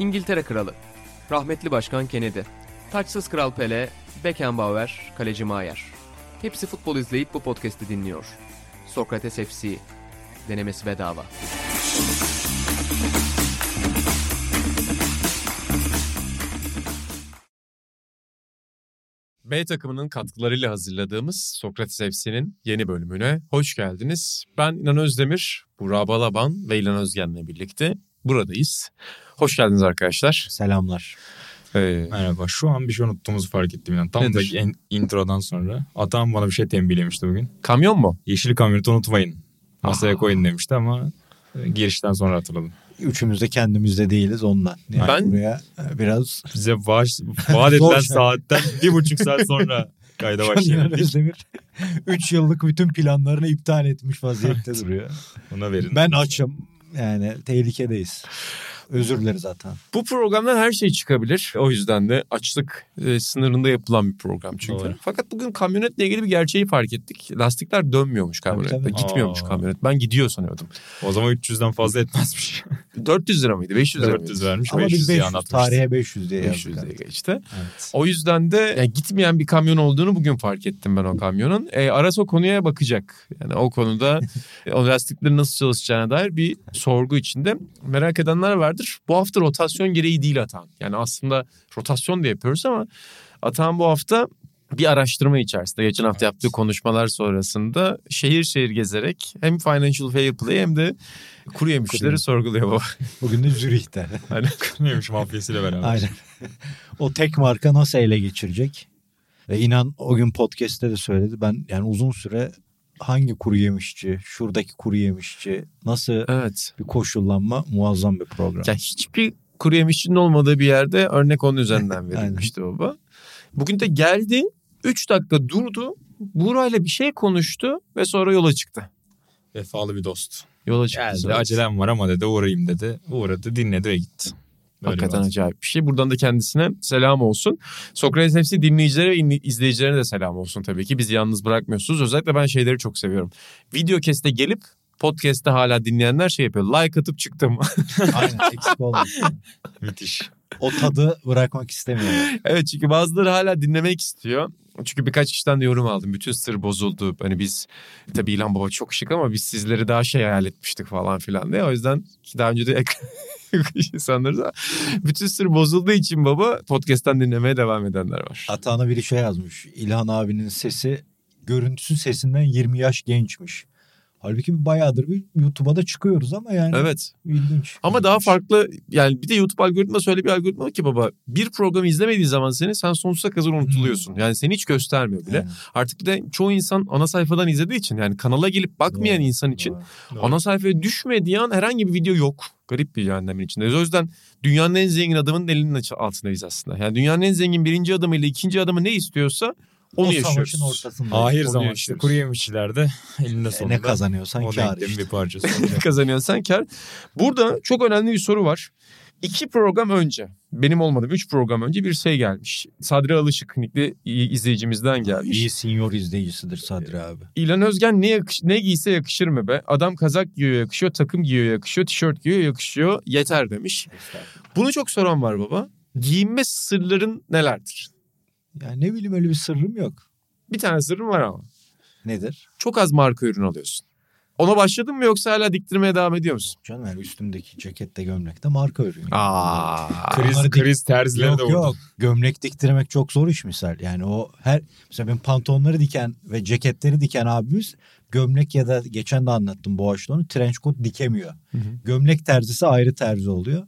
İngiltere Kralı, rahmetli Başkan Kennedy, taçsız Kral Pele, Beckenbauer, Kaleci Maier. Hepsi futbol izleyip bu podcast'i dinliyor. Sokrates FC, denemesi bedava. B takımının katkılarıyla hazırladığımız Sokrates FC'nin yeni bölümüne hoş geldiniz. Ben İnan Özdemir, Burak Balaban ve İlan Özgen'le birlikte buradayız. Hoş geldiniz arkadaşlar. Selamlar. Ee, Merhaba. Şu an bir şey unuttuğumuzu fark ettim. Yani. Tam Nedir? da en, introdan sonra. Atam bana bir şey tembihlemişti bugün. kamyon mu? Yeşil kamyoneti unutmayın. Masaya koyun demişti ama e, girişten sonra hatırladım. Üçümüz de kendimizde değiliz ondan. Yani Ben- buraya e, biraz Bize vaat, vaat edilen saatten bir buçuk saat sonra kayda başlayalım. Özdemir 3 yıllık bütün planlarını iptal etmiş vaziyette duruyor. Ona verin. Ben açım. Yani tehlikedeyiz. Özür dileriz zaten. Bu programdan her şey çıkabilir. O yüzden de açlık e, sınırında yapılan bir program çünkü. Doğru. Fakat bugün kamyonetle ilgili bir gerçeği fark ettik. Lastikler dönmüyormuş kamyonette. Tabii, tabii. Gitmiyormuş Aa. kamyonet. Ben gidiyor sanıyordum. O zaman 300'den fazla etmezmiş. 400 lira mıydı? 500 lira 400 mıydı? vermiş. Ama 500 biz diye 500 anlatmışız. tarihe 500 diye 500 yazdık. diye geçti. Evet. O yüzden de yani gitmeyen bir kamyon olduğunu bugün fark ettim ben o kamyonun. E, Aras o konuya bakacak. Yani o konuda o lastiklerin nasıl çalışacağına dair bir sorgu içinde. Merak edenler vardır. Bu hafta rotasyon gereği değil Atan. Yani aslında rotasyon da yapıyoruz ama Atan bu hafta bir araştırma içerisinde geçen hafta Evet. yaptığı konuşmalar şehir şehir gezerek hem financial fair play hem de kuru yemişleri Kuru- sorguluyor baba. Bugün de Zürih'te. Neymiş mafyasıyla beraber. Aynen. o tek marka nasıl ele geçirecek? Ve inan o gün podcast'te de söyledi. Ben yani uzun süre hangi kuru yemişçi, şuradaki kuru yemişçi nasıl Evet. bir koşullanma muazzam bir program. Yani hiçbir kuru yemişçinin olmadığı bir yerde örnek onun üzerinden verilmişti baba. Bugün de geldi 3 dakika durdu. Buğra'yla bir şey konuştu ve sonra yola çıktı. Vefalı bir dost. Yola çıktı. Geldi acelem var ama dedi uğrayayım dedi. Uğradı dinledi ve gitti. Hakikaten bir acayip bir şey. Buradan da kendisine selam olsun. Sokrates FC dinleyicilere ve in- izleyicilerine de selam olsun tabii ki. Bizi yalnız bırakmıyorsunuz. Özellikle ben şeyleri çok seviyorum. Video keste gelip podcast'te hala dinleyenler şey yapıyor. Like atıp çıktım. Aynen eksik olmasın. Müthiş. O tadı bırakmak istemiyorum. Evet çünkü bazıları hala dinlemek istiyor. Çünkü birkaç kişiden de yorum aldım. Bütün sır bozuldu. Hani biz tabii İlhan Baba çok şık ama biz sizleri daha şey hayal etmiştik falan filan diye. O yüzden ki daha önce de ek- insanları da bütün sır bozulduğu için baba podcast'ten dinlemeye devam edenler var. Atağına biri şey yazmış. İlhan abinin sesi görüntüsü sesinden 20 yaş gençmiş. Halbuki bayağıdır bir YouTube'a da çıkıyoruz ama yani Evet. ilginç. Ama daha İlginç. farklı yani bir de YouTube algoritması öyle bir algoritma ki baba bir programı izlemediği zaman seni sen sonsuza kadar unutuluyorsun. Yani seni hiç göstermiyor bile. Aynen. Artık bir de çoğu insan ana sayfadan izlediği için yani kanala gelip bakmayan Doğru, insan için doğru. ana sayfaya düşmediği an herhangi bir video yok. Garip bir cehennemin içindeyiz. O yüzden dünyanın en zengin adamının elinin altındayız aslında. Yani dünyanın en zengin birinci adamıyla ikinci adamı ne istiyorsa onu o yaşıyoruz. savaşın ortasında. Ahir Onu zaman işte yaşıyoruz. kuru yemişçilerde elinde E, sonunda. ne kazanıyorsan O kar işte. bir parçası. Ne kazanıyorsan kar. Burada çok önemli bir soru var. İki program önce, benim olmadığım üç program önce bir şey gelmiş. Sadri Alışık nickli izleyicimizden gelmiş. İyi senior izleyicisidir Sadri abi. İlan Özgen ne, yakış, ne giyse yakışır mı be? Adam kazak giyiyor yakışıyor, takım giyiyor yakışıyor, tişört giyiyor yakışıyor, yeter demiş. Bunu çok soran var baba. Giyinme sırların nelerdir? Yani ne bileyim öyle bir sırrım yok. Bir tane sırrım var ama. Nedir? Çok az marka ürün alıyorsun. Ona başladın mı yoksa hala diktirmeye devam ediyor musun? Canım yani üstümdeki cekette gömlekte marka ürün. Aa. kriz, Onları dik- kriz terzileri Yok de orada. yok. Gömlek diktirmek çok zor iş misal. Yani o her mesela benim pantolonları diken ve ceketleri diken abimiz gömlek ya da geçen de anlattım Boğaç'ta trench coat dikemiyor. hı. Gömlek terzisi ayrı terzi oluyor.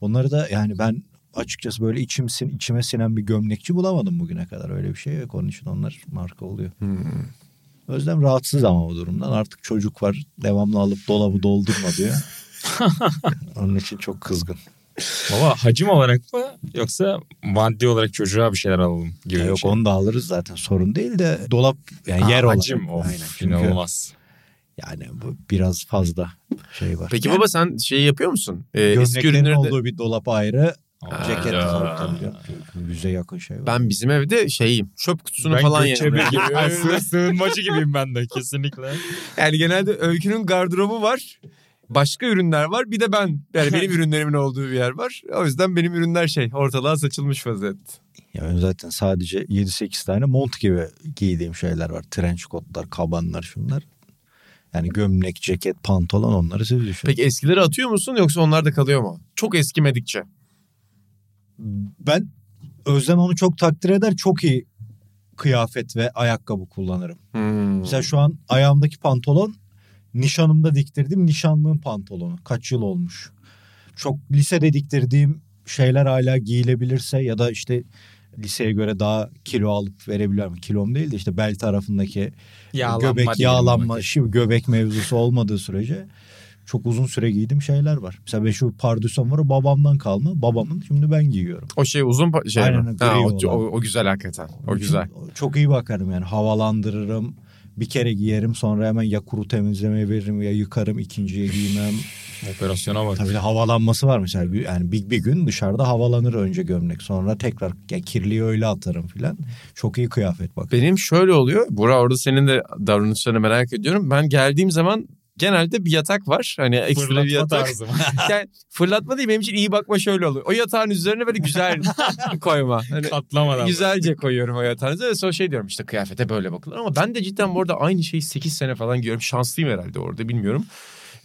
Onları da yani ben açıkçası böyle içim içime sinen bir gömlekçi bulamadım bugüne kadar. Öyle bir şey yok. Onun için onlar marka oluyor. Hmm. Özlem rahatsız ama o durumdan. Artık çocuk var. Devamlı alıp dolabı doldurma diyor. Onun için çok kızgın. Baba hacim olarak mı yoksa maddi olarak çocuğa bir şeyler alalım gibi Ya yok şey. onu da alırız zaten sorun değil de dolap yani Ha, yer olarak. hacim of Aynen. Çünkü inanılmaz. yani bu biraz fazla şey var. Peki Yani baba sen şey yapıyor musun? Ee, eski gömleklerin ürünleri de... olduğu bir dolap ayrı. Ceket tabii. Yüze yakın şey var. Ben bizim evde şeyim çöp kutusunu ben falan yerim. gibi, sığ- sığınmacı gibiyim ben de kesinlikle. Yani genelde Öykü'nün gardırobu var. başka ürünler var bir de ben. Yani benim ürünlerimin olduğu bir yer var. O yüzden benim ürünler şey ortalığa saçılmış vaziyette. Ya ben zaten sadece 7-8 tane mont gibi giydiğim şeyler var. Trench coatlar, kabanlar şunlar. Yani gömlek, ceket, pantolon onları siz düşünün. Peki eskileri atıyor musun yoksa onlar da kalıyor mu? Çok eskimedikçe. Ben Özlem onu çok takdir eder. Çok iyi kıyafet ve ayakkabı kullanırım. Hmm. Mesela şu an ayağımdaki pantolon nişanımda diktirdiğim nişanlığın pantolonu. Kaç yıl olmuş. Çok lisede diktirdiğim şeyler hala giyilebilirse ya da işte liseye göre daha kilo alıp verebiliyorum. Kilom değil de işte bel tarafındaki göbek diyelim yağlanma, şimdi göbek mevzusu olmadığı sürece çok uzun süre giydiğim şeyler var. Mesela ben şu pardüsüm var o babamdan kalma. Babamın şimdi ben giyiyorum. O şey uzun şey Aynen, mi? Ha, o, o, o güzel hakikaten. O güzel. Çok iyi bakarım yani havalandırırım. Bir kere giyerim sonra hemen ya kuru temizlemeye veririm ya yıkarım ikinciye giymem. Operasyona bak. Tabii de havalanması var mesela yani bir, bir gün dışarıda havalanır önce gömlek sonra tekrar ya kirliyi öyle atarım filan. Çok iyi kıyafet bak. Benim şöyle oluyor. Bura orada senin de davranışlarını merak ediyorum. Ben geldiğim zaman genelde bir yatak var. Hani ekstra bir Fırlatma yatak. tarzı. yani fırlatma değil benim için iyi bakma şöyle oluyor. O yatağın üzerine böyle güzel koyma. Hani Katlamadan. güzelce koyuyorum o yatağın üzerine. Sonra şey diyorum işte kıyafete böyle bakılır. Ama ben de cidden bu arada aynı şeyi 8 sene falan giyiyorum. Şanslıyım herhalde orada bilmiyorum.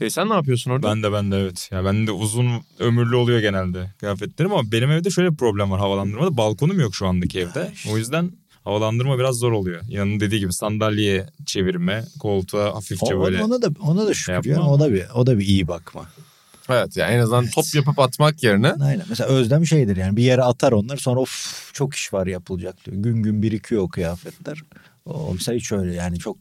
E, sen ne yapıyorsun orada? Ben de ben de evet. Ya ben de uzun ömürlü oluyor genelde kıyafetlerim ama benim evde şöyle bir problem var havalandırmada. Balkonum yok şu andaki evde. O yüzden havalandırma biraz zor oluyor. Yanın dediği gibi sandalyeye çevirme, koltuğa hafifçe O- böyle. ona da ona da şükür yapma ya. ama. O da bir o da bir iyi bakma. Evet yani en azından top yapıp atmak yerine. Aynen. Mesela Özlem şeydir yani bir yere atar onlar sonra of çok iş var yapılacak diyor. Gün gün birikiyor o kıyafetler. O mesela hiç öyle yani çok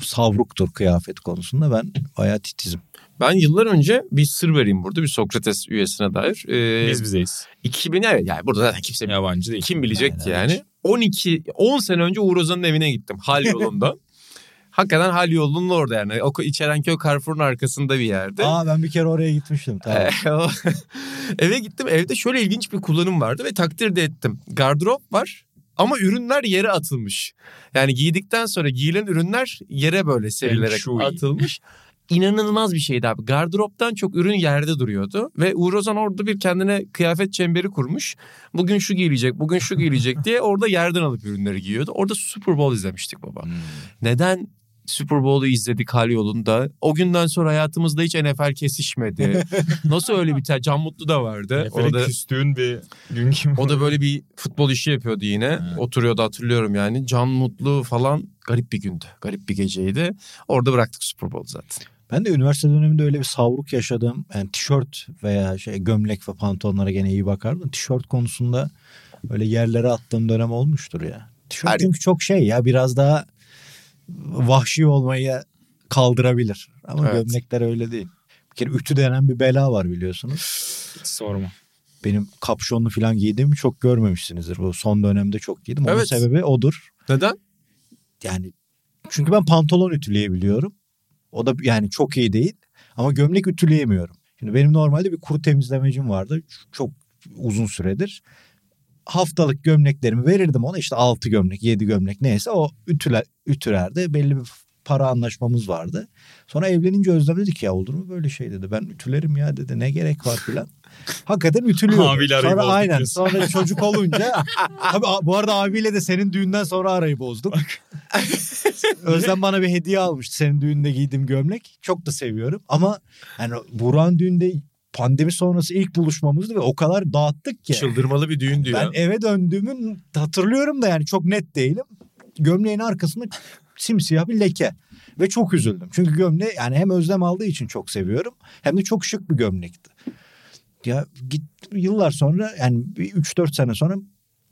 savruktur kıyafet konusunda ben bayağı titizim. Ben yıllar önce bir sır vereyim burada bir Sokrates üyesine dair. Ee, Biz bizeyiz. 2000 evet yani burada zaten kimse Yabancı değil. kim bilecek ki yani. 12 10 sene önce Uğur Ozan'ın evine gittim hal yolunda. Hakikaten hal yolunun orada yani. O İçerenköy Carrefour'un arkasında bir yerde. Aa ben bir kere oraya gitmiştim. Tamam. O- Eve gittim evde şöyle ilginç bir kullanım vardı ve takdir de ettim. Gardırop var ama ürünler yere atılmış. Yani giydikten sonra giyilen ürünler yere böyle serilerek atılmış. İnanılmaz bir şeydi abi. Gardıroptan çok ürün yerde duruyordu. Ve Uğur Ozan orada bir kendine kıyafet çemberi kurmuş. Bugün şu giyilecek, bugün şu giyilecek diye orada yerden alıp ürünleri giyiyordu. Orada Super Bowl izlemiştik baba. Hmm. Neden Super Bowl'u izledik hal yolunda? O günden sonra hayatımızda hiç NFL kesişmedi. Nasıl öyle bir ter? Can Mutlu da vardı. Nefere Orada küstüğün bir gün kim? o da böyle bir futbol işi yapıyordu yine. Evet. Oturuyordu hatırlıyorum yani. Can Mutlu falan garip bir gündü. Garip bir geceydi. Orada bıraktık Super Bowl zaten. Ben de üniversite döneminde öyle bir savruk yaşadım. Yani tişört veya şey gömlek ve pantolonlara gene iyi bakardım. Tişört konusunda öyle yerlere attığım dönem olmuştur ya. Tişört Her- çünkü çok şey ya biraz daha vahşi olmayı kaldırabilir. Ama Evet. gömlekler öyle değil. Bir kere ütü denen bir bela var biliyorsunuz. Sorma. Benim kapşonlu falan giydiğimi çok görmemişsinizdir. Bu son dönemde çok giydim. Onun Evet. sebebi odur. Neden? Yani çünkü ben pantolon ütüleyebiliyorum. O da yani çok iyi değil. Ama gömlek ütüleyemiyorum. Şimdi benim normalde bir kuru temizlemecim vardı. Çok uzun süredir. Haftalık gömleklerimi verirdim ona. işte 6 gömlek, 7 gömlek neyse o ütüler, ütülerdi. Belli bir para anlaşmamız vardı. Sonra evlenince Özlem dedi ki ya olur mu böyle şey dedi. Ben ütülerim ya dedi. Ne gerek var filan. Hakikaten ütülüyor. Abiyle Sonra aynen. diyorsun. Sonra çocuk olunca tabii a- bu arada abiyle de senin düğünden sonra arayı bozduk. Özlem bana bir hediye almıştı senin düğünde giydiğim gömlek. Çok da seviyorum ama yani Burak'ın düğünde pandemi sonrası ilk buluşmamızdı ve o kadar dağıttık ki. Çıldırmalı bir düğün diyor. Ben eve döndüğümü hatırlıyorum da yani çok net değilim. Gömleğin arkasında simsiyah bir leke. Ve çok üzüldüm. Çünkü gömleği yani hem özlem aldığı için çok seviyorum. Hem de çok şık bir gömlekti. Ya git yıllar sonra yani bir 3-4 sene sonra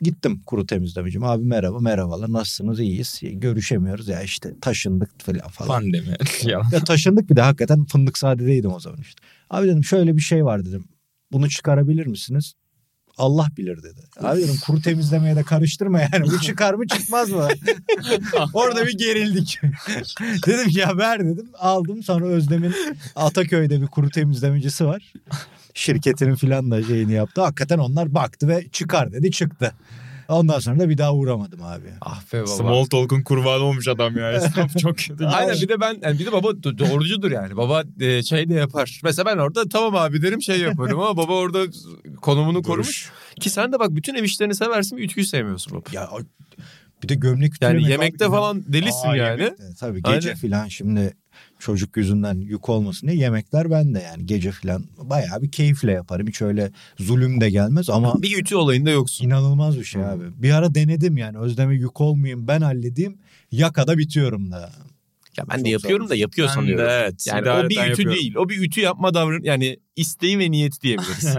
gittim kuru temizlemecim. Abi merhaba merhabalar nasılsınız iyiyiz. Görüşemiyoruz ya işte taşındık falan falan. Pandemi. Ya taşındık bir de hakikaten fındık sadedeydim o zaman işte. Abi dedim şöyle bir şey var dedim. Bunu çıkarabilir misiniz? Allah bilir dedi. Abi dedim kuru temizlemeye de karıştırma yani. Bu çıkar mı çıkmaz mı? Orada bir gerildik. dedim ki ya ver dedim. Aldım sonra Özlem'in Ataköy'de bir kuru temizlemecisi var. Şirketinin filan da şeyini yaptı. Hakikaten onlar baktı ve çıkar dedi çıktı. Ondan sonra da bir daha uğramadım abi. Ah be baba. Small talk'un kurbanı olmuş adam ya. Esnaf çok kötü. Aynen bir de ben yani bir de baba do- doğrucudur yani. Baba e, şey de yapar. Mesela ben orada tamam abi derim şey yaparım ama baba orada konumunu korumuş. Ki sen de bak bütün ev işlerini seversin ütüyü sevmiyorsun baba. Ya bir de gömlek Yani yemekte abi. falan delisin Aa, yani. yemekte. Tabii gece Aynen. filan şimdi çocuk yüzünden yük olmasın diye yemekler ben de yani gece filan bayağı bir keyifle yaparım. Hiç öyle zulüm de gelmez ama Bir ütü olayında yoksun. inanılmaz bir şey abi. Bir ara denedim yani Özlem'e yük olmayayım ben halledeyim yakada bitiyorum da. Ya ben Çok de yapıyorum da yapıyor Ben de sanıyorum. evet. Yani o bir ütü yapıyorum. değil. O bir ütü yapma davran yani isteği ve niyeti diyebiliriz.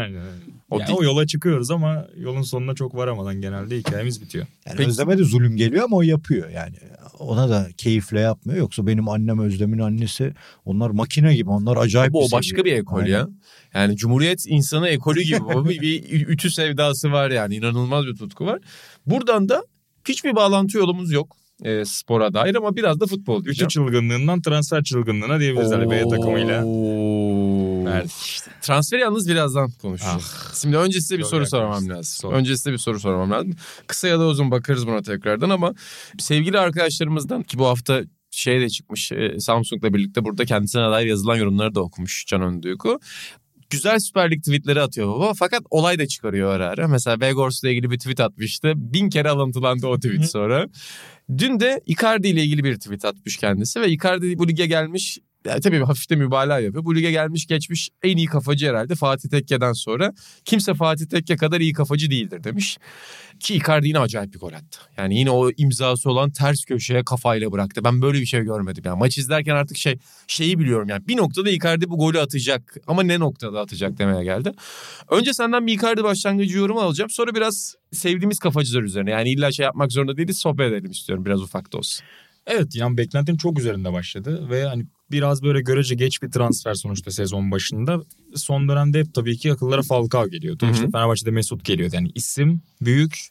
O O, değil. o yola çıkıyoruz ama yolun sonuna çok varamadan genelde hikayemiz bitiyor. Yani Peki- Özlem'e de zulüm geliyor ama o yapıyor yani. Ona da keyifle yapmıyor. Yoksa benim annem Özlem'in annesi onlar makine gibi onlar acayip Bu o bir başka seviye. bir ekol Aynen. ya. Yani Cumhuriyet insanı ekolü gibi o bir, bir ütü sevdası var yani inanılmaz bir tutku var. Buradan da hiçbir bağlantı yolumuz yok e, spora dair ama biraz da futbol Ütü diyeceğim. çılgınlığından transfer çılgınlığına diyebiliriz hani B takımıyla. Evet. Transferi yalnız birazdan konuşacağız. Şimdi önce size bir soru sormam lazım. Sor. Önce size bir soru sormam lazım. Kısa ya da uzun bakarız buna tekrardan ama sevgili arkadaşlarımızdan ki bu hafta şey de çıkmış e, Samsung'la birlikte burada kendisine dair yazılan yorumları da okumuş Can Önduyku. Güzel Süper Lig tweetleri atıyor baba fakat olay da çıkarıyor ara ara. Mesela Vegors'la ilgili bir tweet atmıştı. Bin kere alıntılandı o tweet sonra. Dün de Icardi ile ilgili bir tweet atmış kendisi ve Icardi bu lige gelmiş ya tabii hafif de mübalağa yapıyor. Bu lige gelmiş geçmiş en iyi kafacı herhalde Fatih Tekke'den sonra. Kimse Fatih Tekke kadar iyi kafacı değildir demiş. Ki Icardi yine acayip bir gol attı. Yani yine o imzası olan ters köşeye kafayla bıraktı. Ben böyle bir şey görmedim. Yani maç izlerken artık şey şeyi biliyorum yani. Bir noktada Icardi bu golü atacak ama ne noktada atacak demeye geldi. Önce senden bir Icardi başlangıcı yorumu alacağım. Sonra biraz sevdiğimiz kafacılar üzerine. Yani illa şey yapmak zorunda değiliz sohbet edelim istiyorum biraz ufak da olsun. Evet yani beklentinin çok üzerinde başladı ve hani biraz böyle görece geç bir transfer sonuçta sezon başında. Son dönemde hep tabii ki akıllara Falcao geliyordu. Hı hı. İşte Fenerbahçe'de Mesut geliyordu. Yani isim büyük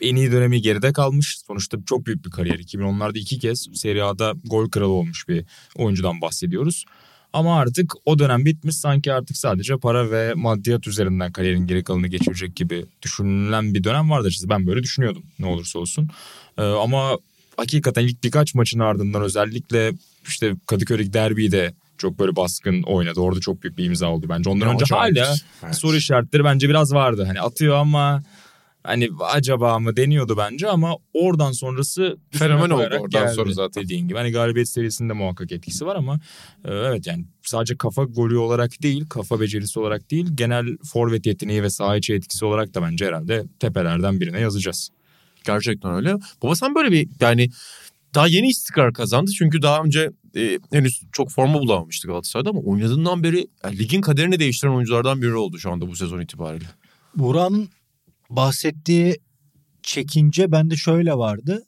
en iyi dönemi geride kalmış. Sonuçta çok büyük bir kariyer. 2010'larda iki kez Serie A'da gol kralı olmuş bir oyuncudan bahsediyoruz. Ama artık o dönem bitmiş sanki artık sadece para ve maddiyat üzerinden kariyerin geri kalanını geçirecek gibi düşünülen bir dönem vardı. İşte ben böyle düşünüyordum ne olursa olsun. Ee, ama hakikaten ilk birkaç maçın ardından özellikle işte Kadıköy derbiyi de çok böyle baskın oynadı. Orada çok büyük bir imza oldu bence. Ondan Ya önce hala Evet. soru işaretleri bence biraz vardı. Hani atıyor ama hani acaba mı deniyordu bence ama oradan sonrası Fenomen oldu oradan geldi sonra zaten. Dediğin gibi hani galibiyet serisinde muhakkak etkisi var ama e, evet yani sadece kafa golü olarak değil, kafa becerisi olarak değil, genel forvet yeteneği ve saha içi etkisi olarak da bence herhalde tepelerden birine yazacağız. Gerçekten öyle. Baba sen böyle bir yani daha yeni istikrar kazandı. Çünkü daha önce e, henüz çok forma bulamamıştı Galatasaray'da ama oynadığından beri yani ligin kaderini değiştiren oyunculardan biri oldu şu anda bu sezon itibariyle. Burak'ın bahsettiği çekince bende şöyle vardı.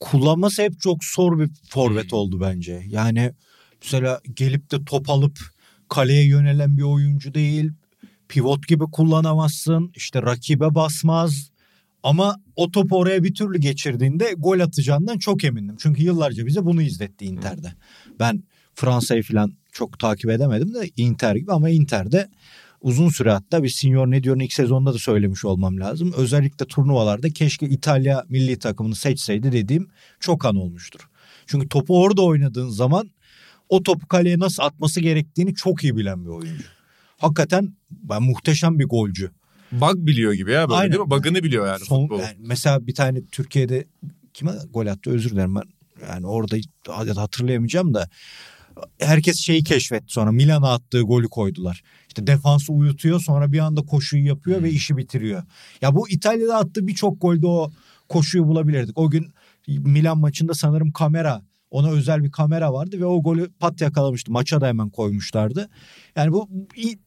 Kullanması hep çok zor bir forvet oldu bence. Yani mesela gelip de top alıp kaleye yönelen bir oyuncu değil. Pivot gibi kullanamazsın. İşte rakibe basmaz. Ama o topu oraya bir türlü geçirdiğinde gol atacağından çok emindim. Çünkü yıllarca bize bunu izletti Inter'de. Ben Fransa'yı falan çok takip edemedim de Inter gibi ama Inter'de uzun süre hatta bir Signor ne diyor'un ilk sezonda da söylemiş olmam lazım. Özellikle turnuvalarda keşke İtalya milli takımını seçseydi dediğim çok an olmuştur. Çünkü topu orada oynadığın zaman o topu kaleye nasıl atması gerektiğini çok iyi bilen bir oyuncu. Hakikaten ben muhteşem bir golcü. Bug biliyor gibi ya böyle Aynen. değil mi? Bug'ını biliyor yani Son, futbolu. yani mesela bir tane Türkiye'de kime gol attı özür dilerim ben yani orada hatırlayamayacağım da herkes şeyi keşfetti sonra Milan'a attığı golü koydular. İşte defansı uyutuyor sonra bir anda koşuyu yapıyor Hmm. ve işi bitiriyor. Ya bu İtalya'da attığı birçok golde o koşuyu bulabilirdik. O gün Milan maçında sanırım kamera ona özel bir kamera vardı ve o golü pat yakalamıştı. Maça da hemen koymuşlardı. Yani bu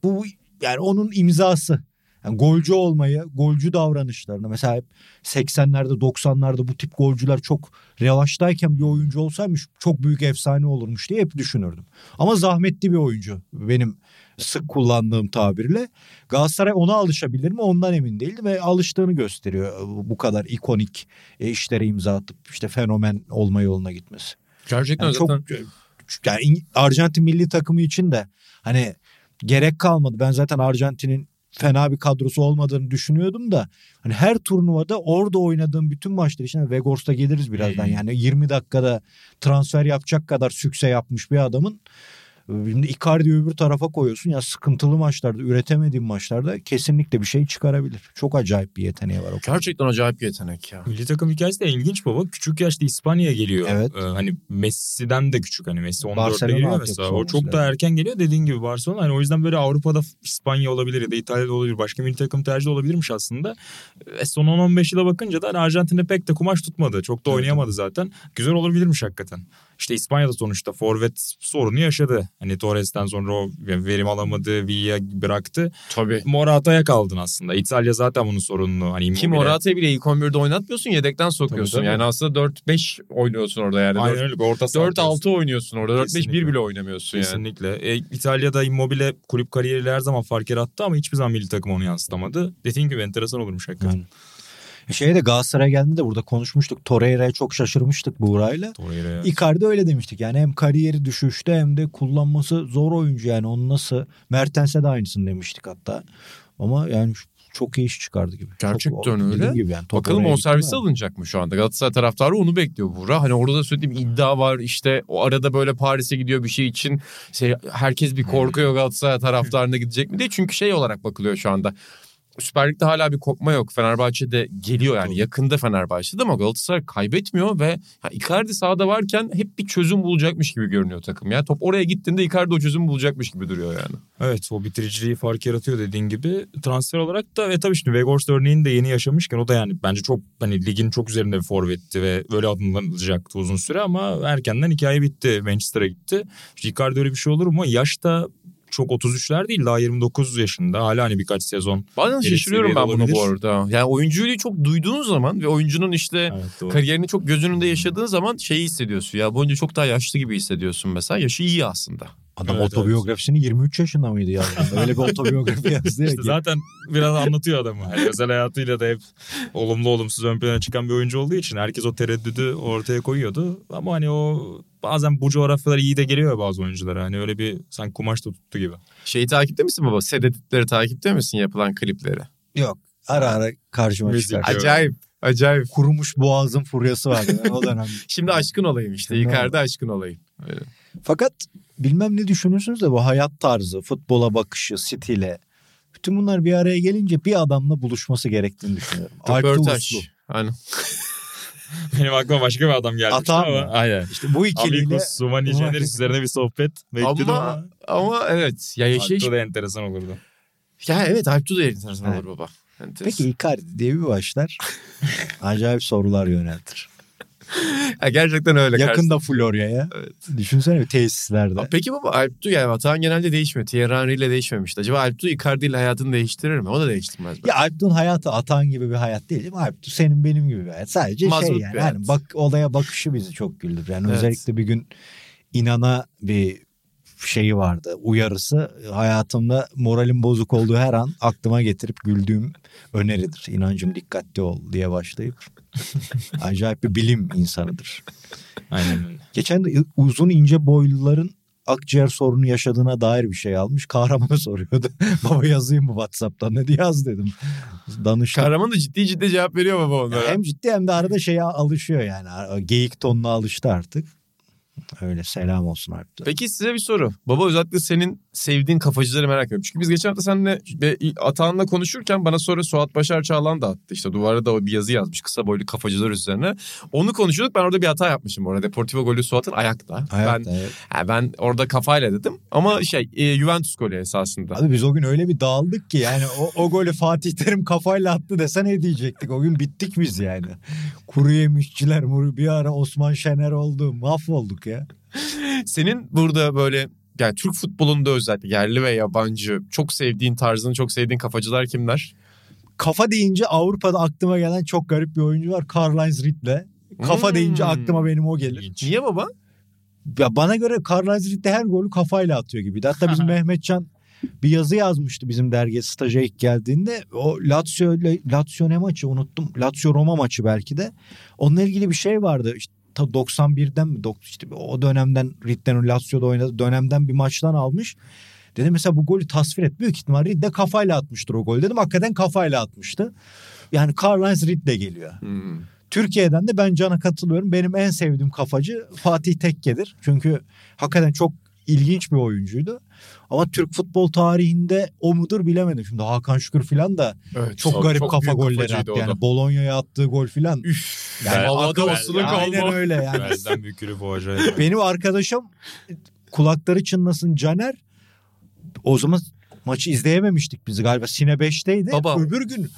bu yani onun imzası. Yani golcü olmayı, golcü davranışlarını mesela hep 80'lerde 90'larda bu tip golcüler çok revaçtayken bir oyuncu olsaymış çok büyük efsane olurmuş diye hep düşünürdüm. Ama zahmetli bir oyuncu benim sık kullandığım tabirle. Galatasaray ona alışabilir mi ondan emin değildim ve alıştığını gösteriyor bu kadar ikonik e, işlere imza atıp işte fenomen olma yoluna gitmesi. Gerçekten Yani çok zaten yani İng- Arjantin milli takımı için de hani gerek kalmadı. Ben zaten Arjantin'in fena bir kadrosu olmadığını düşünüyordum da hani her turnuvada orada oynadığım bütün maçlar için Vegors'ta geliriz birazdan. Yani 20 dakikada transfer yapacak kadar sükse yapmış bir adamın Şimdi Icardi'yi öbür tarafa koyuyorsun ya sıkıntılı maçlarda üretemediğin maçlarda kesinlikle bir şey çıkarabilir. Çok acayip bir yeteneği var o. Gerçekten acayip bir yetenek ya. Milli takım hikayesi de ilginç baba. Küçük yaşta İspanya'ya geliyor. Evet. Ee, hani Messi'den de küçük hani Messi 14'te Barcelona geliyor mesela. O çok da erken geliyor dediğin gibi Barcelona. Hani o yüzden böyle Avrupa'da İspanya olabilir ya da İtalya'da olabilir. Başka milli takım tercihi olabilirmiş aslında. E, son 10-15 yıla bakınca da hani Arjantin'de pek de kumaş tutmadı. Çok da Evet. oynayamadı zaten. Güzel olabilirmiş hakikaten. İşte İspanya'da sonuçta forvet sorunu yaşadı. Hani Torres'ten sonra o verim alamadı, Villa bıraktı. Tabii. Morata'ya kaldın aslında. İtalya zaten bunun sorununu. Hani Kim Immobile- Morata'yı bile ilk 11'de oynatmıyorsun yedekten sokuyorsun. Tabii, tabii. Yani aslında 4-5 oynuyorsun orada yani. Aynen öyle. Orta saha 4-6 oynuyorsun orada. 4-5-1 Kesinlikle. bile oynamıyorsun yani. Kesinlikle. E, İtalya'da Immobile kulüp kariyeriyle her zaman fark yarattı ama hiçbir zaman milli takım onu yansıtamadı. Dediğin gibi enteresan olurmuş hakikaten. Yani. Şeye de Galatasaray'a geldiğinde de burada konuşmuştuk. Torreira'ya çok şaşırmıştık Buğra'yla. Torreira'ya. Icardi öyle demiştik. Yani hem kariyeri düşüşte hem de kullanması zor oyuncu yani. Onu nasıl Mertens'e de aynısını demiştik hatta. Ama yani çok iyi iş çıkardı gibi. Gerçekten çok, öyle. Gibi yani. Bakalım oraya o gitti servisi mi? alınacak mı şu anda? Galatasaray taraftarı onu bekliyor Buğra. Hani orada da bir iddia var. İşte o arada böyle Paris'e gidiyor bir şey için. Şey, herkes bir korkuyor Galatasaray taraftarına gidecek mi diye. Çünkü şey olarak bakılıyor şu anda. Süper Lig'de hala bir kopma yok. Fenerbahçe'de geliyor yani yakında Fenerbahçe'de ama Galatasaray kaybetmiyor ve ya Icardi sahada varken hep bir çözüm bulacakmış gibi görünüyor takım. Ya top oraya gittiğinde Icardi o çözümü bulacakmış gibi duruyor yani. Evet o bitiriciliği fark yaratıyor dediğin gibi. Transfer olarak da ve tabii şimdi Weghorst örneğini de yeni yaşamışken o da yani bence çok hani ligin çok üzerinde bir forvetti ve öyle adımlanacaktı uzun süre ama erkenden hikaye bitti. Manchester'a gitti. İşte Icardi öyle bir şey olur mu? Yaşta çok 33'ler değil daha 29 yaşında. Hala hani birkaç sezon. Bazen şaşırıyorum ben bunu bu arada. Yani oyunculuğu çok duyduğun zaman ve oyuncunun işte Evet, doğru. kariyerini çok göz önünde yaşadığın zaman şeyi hissediyorsun. Ya bu oyuncu çok daha yaşlı gibi hissediyorsun mesela. Yaşı iyi aslında. Adam Evet, otobiyografisini 23 yaşında mıydı yazdığında? Öyle bir otobiyografi yazdı ya İşte ki. zaten biraz anlatıyor adamı. Yani özel hayatıyla da hep olumlu olumsuz ön plana çıkan bir oyuncu olduğu için herkes o tereddüdü ortaya koyuyordu. Ama hani o bazen bu coğrafyalar iyi de geliyor ya bazı oyunculara. Hani öyle bir sanki kumaş da tuttu gibi. Şeyi takipte misin baba? Sededitleri takipte misin yapılan klipleri? Yok. Ara ara karşıma Müzik. çıkar. Acayip. Acayip. Kurumuş boğazın furyası vardı yani o dönem. Şimdi aşkın olayım işte. Icardi aşkın olayım. Fakat bilmem ne düşünürsünüz de bu hayat tarzı, futbola bakışı, stile. Bütün bunlar bir araya gelince bir adamla buluşması gerektiğini düşünüyorum. Röportaj. Aynen. Benim aklıma başka bir adam geldi. Atan ama. mı? Aynen. İşte bu ikiliyle Amigos, Sumani Uman- Jeneris üzerine bir sohbet bekledim Ama, ama. ama evet. Ya yaşayış... Alpto da enteresan olurdu. Ya evet Alptu da enteresan Evet. olur baba. Enteresan. Peki Icardi diye bir başlar. Acayip sorular yöneltir. Ha, gerçekten öyle. Yakında Florya'ya. Evet. Düşünsene tesislerde. Aa, Peki baba Alptu yani Vatan genelde değişmiyor. Thierry ile değişmemişti. Acaba Alptu Icardi ile hayatını değiştirir mi? O da değiştirmez. mi? Ya Alptu'nun hayatı atan gibi bir hayat değil. değil mi? Alptu senin benim gibi bir hayat. Sadece Mazut şey yani. hani bak olaya bakışı bizi çok güldür. Yani Evet. özellikle bir gün inana bir şeyi vardı uyarısı hayatımda moralim bozuk olduğu her an aklıma getirip güldüğüm öneridir. İnancım dikkatli ol diye başlayıp acayip bir bilim insanıdır. Aynen öyle. Geçen de uzun ince boyluların akciğer sorunu yaşadığına dair bir şey almış. Kahramana soruyordu. Baba yazayım mı Whatsapp'tan? Ne diye yaz dedim. Danıştım. Kahraman da ciddi ciddi cevap veriyor baba onlara. Hem ciddi hem de arada şeye alışıyor yani. Geyik tonuna alıştı artık. Öyle selam olsun artık. Peki size bir soru. Baba özellikle senin sevdiğin kafacıları merak ediyorum. Çünkü biz geçen hafta seninle ve Atahan'la konuşurken bana sonra Suat Başar Çağlan da attı. İşte duvara da bir yazı yazmış kısa boylu kafacılar üzerine. Onu konuşuyorduk. Ben orada bir hata yapmışım orada. Deportivo golü Suat'ın ayakta. Hayat, ben evet. ha, ben orada kafayla dedim. Ama şey e, Juventus golü esasında. Abi biz o gün öyle bir dağıldık ki yani o, o golü Fatih Terim kafayla attı desen ne diyecektik? O gün bittik biz yani. Kuru yemişçiler bir ara Osman Şener oldu. Mahvolduk ya. Senin burada böyle yani Türk futbolunda özellikle yerli ve yabancı çok sevdiğin tarzını çok sevdiğin kafacılar kimler? Kafa deyince Avrupa'da aklıma gelen çok garip bir oyuncu var. Karl-Heinz Riedle. Kafa Hmm. deyince aklıma benim o gelir. Niye baba? Ya bana göre Karl-Heinz Riedle her golü kafayla atıyor gibiydi. Hatta bizim Mehmetcan bir yazı yazmıştı bizim dergiye staja ilk geldiğinde. O Lazio, Lazio ne maçı unuttum. Lazio Roma maçı belki de. Onunla ilgili bir şey vardı. İşte ta 91'den mi? İşte o dönemden Riedle'nin Lazio'da oynadığı dönemden bir maçtan almış. Dedim mesela bu golü tasvir et. Büyük ihtimal Ridde kafayla atmıştır o gol dedim. Hakikaten kafayla atmıştı. Yani Karl-Heinz Ridde geliyor. Hmm. Türkiye'den de ben Can'a katılıyorum. Benim en sevdiğim kafacı Fatih Tekke'dir. Çünkü hakikaten çok ilginç bir oyuncuydu. Ama Türk futbol tarihinde o mudur bilemedim. Şimdi Hakan Şükür falan da Evet, çok, garip kafa büyük golleri attı. Yani Bolonya'ya attığı gol falan. Üf. Yani Yani havada basılı Aynen kalma. öyle yani. Belden bükülüp o acayip. Benim arkadaşım kulakları çınlasın Caner. O zaman maçı izleyememiştik biz galiba. Sine 5'teydi. Baba. Öbür gün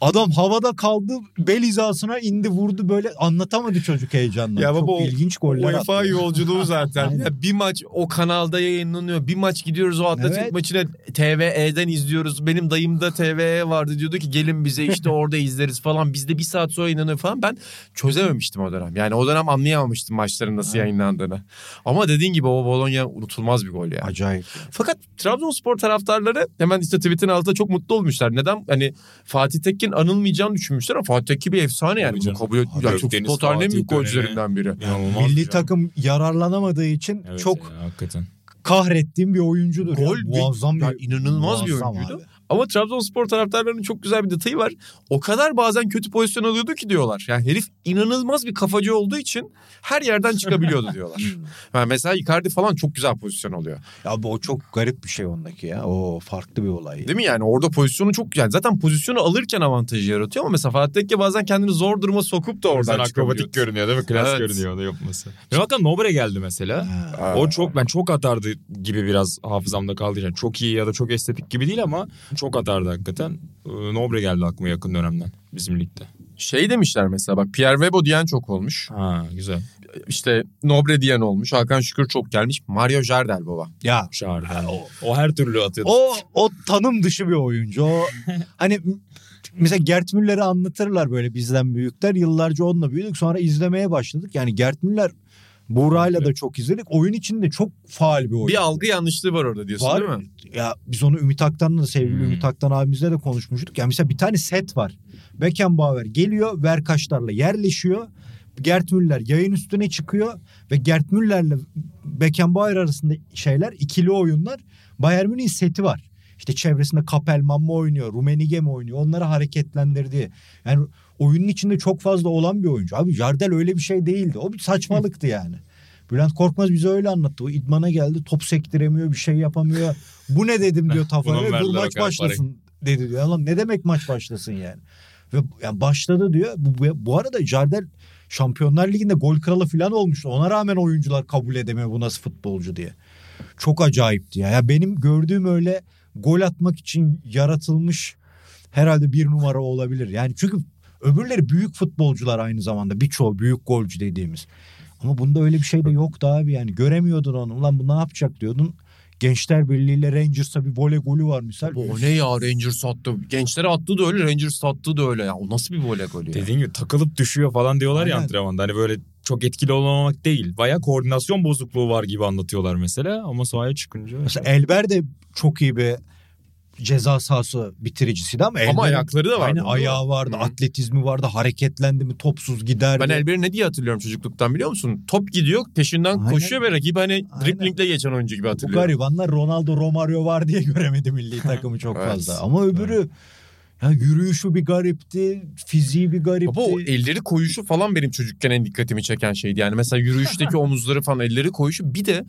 adam havada kaldı. Bel hizasına indi vurdu böyle anlatamadı çocuk heyecanla. Ya baba, Çok o- ilginç goller UEFA attı. yolculuğu zaten. Ya bir maç o kanalda yayınlanıyor. Bir maç gidiyoruz o atletik Evet. maçını TVE'den izliyoruz. Benim dayım da TVE vardı diyordu ki gelin bize işte orada izleriz falan. Bizde bir saat sonra yayınlanıyor falan. Ben çözememiştim o dönem. Yani o dönem anlayamamıştım maçların nasıl yayınlandığını. Ama dediğin gibi o Bologna unutulmaz bir gol ya. Acayip. Fakat Trabzonspor taraftarları hemen işte tweet'in altında çok mutlu olmuşlar. Neden? Hani Fatih Tekin anılmayacağını düşünmüşler ama Fatih Tekin bir efsane yani. Canım. kabul Ya Gökdeniz futbol tarihinin en Fatih büyük golcülerinden biri. İnanılmaz Milli bir şey. takım yararlanamadığı için Evet çok ya, hakikaten. kahrettiğim bir oyuncudur. Gol ya. bir- muazzam ya bir inanılmaz bir muazzam oyuncuydu. abi. Ama Trabzonspor taraftarlarının çok güzel bir detayı var. O kadar bazen kötü pozisyon alıyordu ki diyorlar. Yani herif inanılmaz bir kafacı olduğu için her yerden çıkabiliyordu diyorlar. Yani mesela Icardi falan çok güzel pozisyon alıyor. Ya bu o çok garip bir şey ondaki ya. O farklı bir olay. Değil mi yani orada pozisyonu çok yani zaten pozisyonu alırken avantajı yaratıyor ama mesela Fatih Tekke bazen kendini zor duruma sokup da Oradan akrobatik görünüyor değil mi? Klas Evet. görünüyor onu yapması. Hakikaten Nobre geldi mesela. Ha. O çok ben çok atardı gibi biraz hafızamda kaldı. Yani çok iyi ya da çok estetik gibi değil ama çok atardı hakikaten. Ee, Nobre geldi aklıma yakın dönemden bizim ligde. Şey demişler mesela bak Pierre Webo diyen çok olmuş. Ha güzel. İşte Nobre diyen olmuş. Hakan Şükür çok gelmiş. Mario Jardel baba. Ya Şahar. o, o her türlü atıyordu. o o tanım dışı bir oyuncu. O hani mesela Gert Müller'i anlatırlar böyle bizden büyükler. Yıllarca onunla büyüdük. Sonra izlemeye başladık. Yani Gert Müller Buğra'yla da çok izledik. Oyun içinde çok faal bir oyuncu. Bir algı yanlışlığı var orada diyorsun Var. değil mi? Ya biz onu Ümit Aktan'la da sevgili Hmm. Ümit Aktan abimizle de konuşmuştuk. Ya mesela bir tane set var. Beckenbauer geliyor Verkaçlarla yerleşiyor. Gert Müller yayın üstüne çıkıyor ve Gert Müller'le Beckenbauer arasında şeyler ikili oyunlar Bayern Münih'in seti var. İşte çevresinde Kapelman mı oynuyor, Rumenige mi oynuyor onları hareketlendirdiği. Yani oyunun içinde çok fazla olan bir oyuncu. Abi Jardel öyle bir şey değildi. O bir saçmalıktı yani. Bülent Korkmaz bize öyle anlattı. O idmana geldi top sektiremiyor bir şey yapamıyor. Bu ne dedim diyor Tafar'a. Dur maç başlasın dedi diyor. Lan ne demek maç başlasın yani. Ve yani başladı diyor. Bu, bu, bu arada Jardel Şampiyonlar Ligi'nde gol kralı falan olmuştu. Ona rağmen oyuncular kabul edemiyor bu nasıl futbolcu diye. Çok acayipti ya. ya benim gördüğüm öyle gol atmak için yaratılmış herhalde bir numara olabilir. Yani çünkü öbürleri büyük futbolcular aynı zamanda. Birçoğu büyük golcü dediğimiz. Ama bunda öyle bir şey de yoktu abi yani. Göremiyordun onu. Ulan bu ne yapacak diyordun. Gençler Birliği ile Rangers'a bir voley golü var misal. O ne ya Rangers attı. Gençlere attığı da öyle Rangers attığı da öyle ya. O nasıl bir voley golü ya? Dediğin gibi takılıp düşüyor falan diyorlar ya Aynen. antrenmanda. Hani böyle çok etkili olmamak değil. Baya koordinasyon bozukluğu var gibi anlatıyorlar mesela. Ama sahaya çıkınca... Mesela Elber de çok iyi bir ceza sahası bitiricisiydi ama, Ama ayakları da vardı. Mi? ayağı vardı, Hı. atletizmi vardı, hareketlendi mi topsuz giderdi. Ben Elber'i ne diye hatırlıyorum çocukluktan biliyor musun? Top gidiyor peşinden Aynen. koşuyor ve rakibi hani driplingle geçen oyuncu gibi Bu hatırlıyorum. garibanlar Ronaldo Romario var diye göremedi milli takımı çok Evet. fazla. Ama öbürü ya yürüyüşü bir garipti, fiziği bir garipti. Baba o elleri koyuşu falan benim çocukken en dikkatimi çeken şeydi. Yani mesela yürüyüşteki omuzları falan elleri koyuşu. Bir de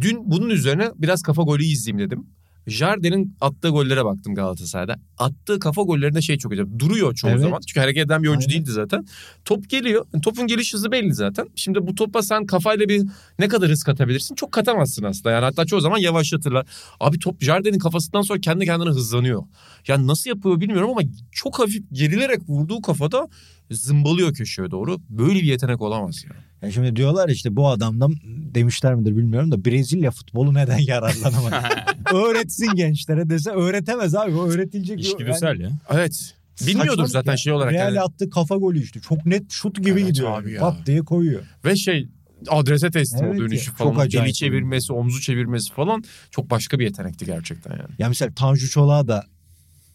dün bunun üzerine biraz kafa golü izleyeyim dedim. Jardel'in attığı gollere baktım Galatasaray'da. Attığı kafa gollerinde şey çok acayip. Duruyor çoğu Evet. zaman. Çünkü hareket eden bir oyuncu Aynen. değildi zaten. Top geliyor. Topun geliş hızı belli zaten. Şimdi bu topa sen kafayla bir ne kadar hız katabilirsin? Çok katamazsın aslında. Yani hatta çoğu zaman yavaşlatırlar. Abi top Jardel'in kafasından sonra kendi kendine hızlanıyor. Yani nasıl yapıyor bilmiyorum ama çok hafif gerilerek vurduğu kafada zımbalıyor köşeye doğru. Böyle bir yetenek olamaz ya. Ya şimdi diyorlar işte bu adamdan demişler midir bilmiyorum da Brezilya futbolu neden yararlanamadı? Öğretsin gençlere dese öğretemez abi. O öğretilecek. bir- İçgüdüsel ya. Evet. Bilmiyordur zaten ya. şey olarak. Real yani. attığı kafa golü işte. Çok net şut gibi Evet gidiyor. abi ya. Pat diye koyuyor. Ve şey adrese teslim Evet o dönüşü ya, falan. Eli çevirmesi, omzu çevirmesi falan çok başka bir yetenekti gerçekten yani. Ya mesela Tanju Çolak'a da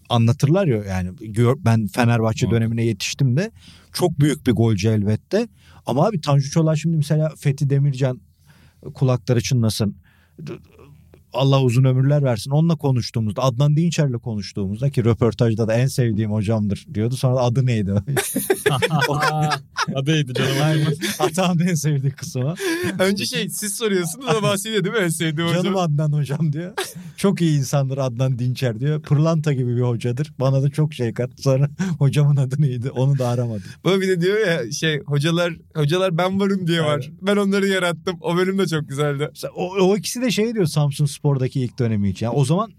anlatırlar ya yani ben Fenerbahçe Muhakkak. dönemine yetiştim de çok büyük bir golcü elbette. Ama abi Tanju Çolak şimdi mesela Fethi Demircan kulakları çınlasın Allah uzun ömürler versin. Onunla konuştuğumuzda Adnan Dinçer'le konuştuğumuzda ki röportajda da en sevdiğim hocamdır diyordu. Sonra da adı neydi? Adıydı canım. Aynen. Atağın en sevdiği kısmı. Önce şey siz soruyorsunuz da bahsediyor değil mi en sevdiğim Canım Adnan hocam diyor. Çok iyi insandır Adnan Dinçer diyor. Pırlanta gibi bir hocadır. Bana da çok şey kat. Sonra hocamın adı neydi? Onu da aramadım. Bu bir de diyor ya şey hocalar hocalar ben varım diye var. Ben onları yarattım. O bölüm de çok güzeldi. O, o ikisi de şey diyor Samsun Spor'daki ilk dönemi için. Yani o zaman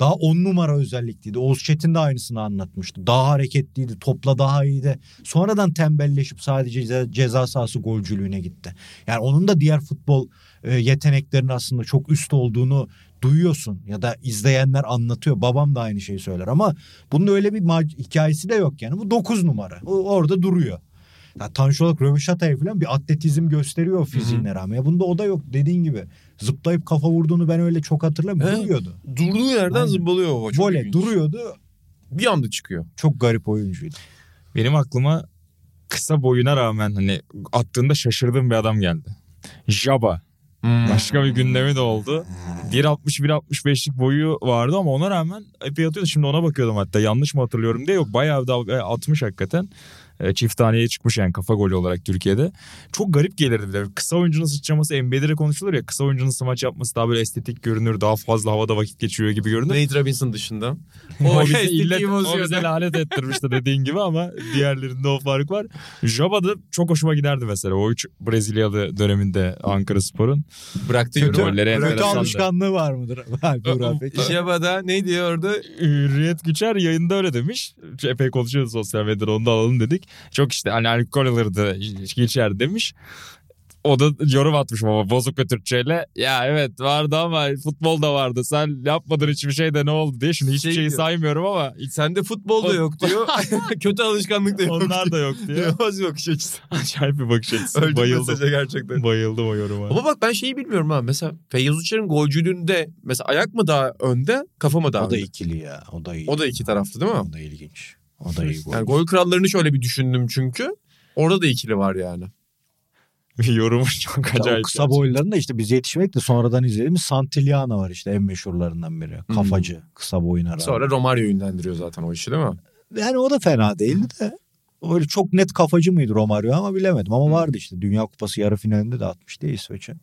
daha on numara özellikliydi. Oğuz Çetin de aynısını anlatmıştı. Daha hareketliydi. Topla daha iyiydi. Sonradan tembelleşip sadece ce- ceza sahası golcülüğüne gitti. Yani onun da diğer futbol e, yeteneklerinin aslında çok üst olduğunu duyuyorsun. Ya da izleyenler anlatıyor. Babam da aynı şeyi söyler ama bunun öyle bir mac- hikayesi de yok yani. Bu 9 numara. O orada duruyor. Ya Tanşolak Röveşata'ya falan bir atletizm gösteriyor fiziğine rağmen. Ya bunda o da yok dediğin gibi. Zıplayıp kafa vurduğunu ben öyle çok hatırlamıyorum. Evet. Duruyordu. Durduğu yerden Aynen. zımbalıyor o. Çok ilginç. duruyordu. Bir anda çıkıyor. Çok garip oyuncuydu. Benim aklıma kısa boyuna rağmen hani attığında şaşırdığım bir adam geldi. Jaba. Başka bir gündemi de oldu. 1.60-1.65'lik boyu vardı ama ona rağmen epey atıyordu. Şimdi ona bakıyordum hatta yanlış mı hatırlıyorum diye yok bayağı da atmış hakikaten. E, Çift taneye çıkmış yani kafa golü olarak Türkiye'de. Çok garip gelirdi bir de. Kısa oyuncunun sıçraması NBA'de de konuşulur ya. Kısa oyuncunun smaç yapması daha böyle estetik görünür. Daha fazla havada vakit geçiriyor gibi görünür. Nate Robinson dışında. O bize, estetiği illet, o bize lanet ettirmişti dediğin gibi ama diğerlerinde o fark var. Jaba da çok hoşuma giderdi mesela. O üç Brezilyalı döneminde Ankara Spor'un. Bıraktı Kötü, kötü enteresandı. alışkanlığı var mıdır? Jaba'da ne diyor orada? Hürriyet Güçer yayında öyle demiş. Epey konuşuyoruz sosyal medyada onu da alalım dedik. Çok işte hani alkol alırdı Güçer demiş. O da yorum atmış ama bozuk bir Türkçeyle. Ya evet vardı ama futbol da vardı. Sen yapmadın hiçbir şey de ne oldu diye. Şimdi hiçbir Şey şeyi diyor. saymıyorum ama Sende futbol da yok diyor. Kötü alışkanlık da yok. onlar da yok. İnanılmaz bir bakış açısı. Acayip bir bakış açısı. Bayıldım. mesaja gerçekten. Bayıldım o yoruma. Ama bak ben şeyi bilmiyorum ha. Mesela Feyyaz Uçar'ın golcülüğünde mesela ayak mı daha önde, kafa mı daha O da önde? ikili ya. O da iyi. O da iki taraflı değil mi? O da ilginç. O da iyi. Yani gol krallarını şöyle bir düşündüm çünkü. Orada da ikili var yani. Yorumu çok Ya o acayip. kısa boylarında işte biz yetişmek de sonradan izlediğimiz Santillana var işte en meşhurlarından biri. Kafacı kısa boyuna rağmen. Sonra Romario ünlendiriyor zaten o işi değil mi? Yani o da fena değildi de. Öyle çok net kafacı mıydı Romario ama bilemedim. Ama vardı işte Dünya Kupası yarı finalinde de atmış diye İsveç'e.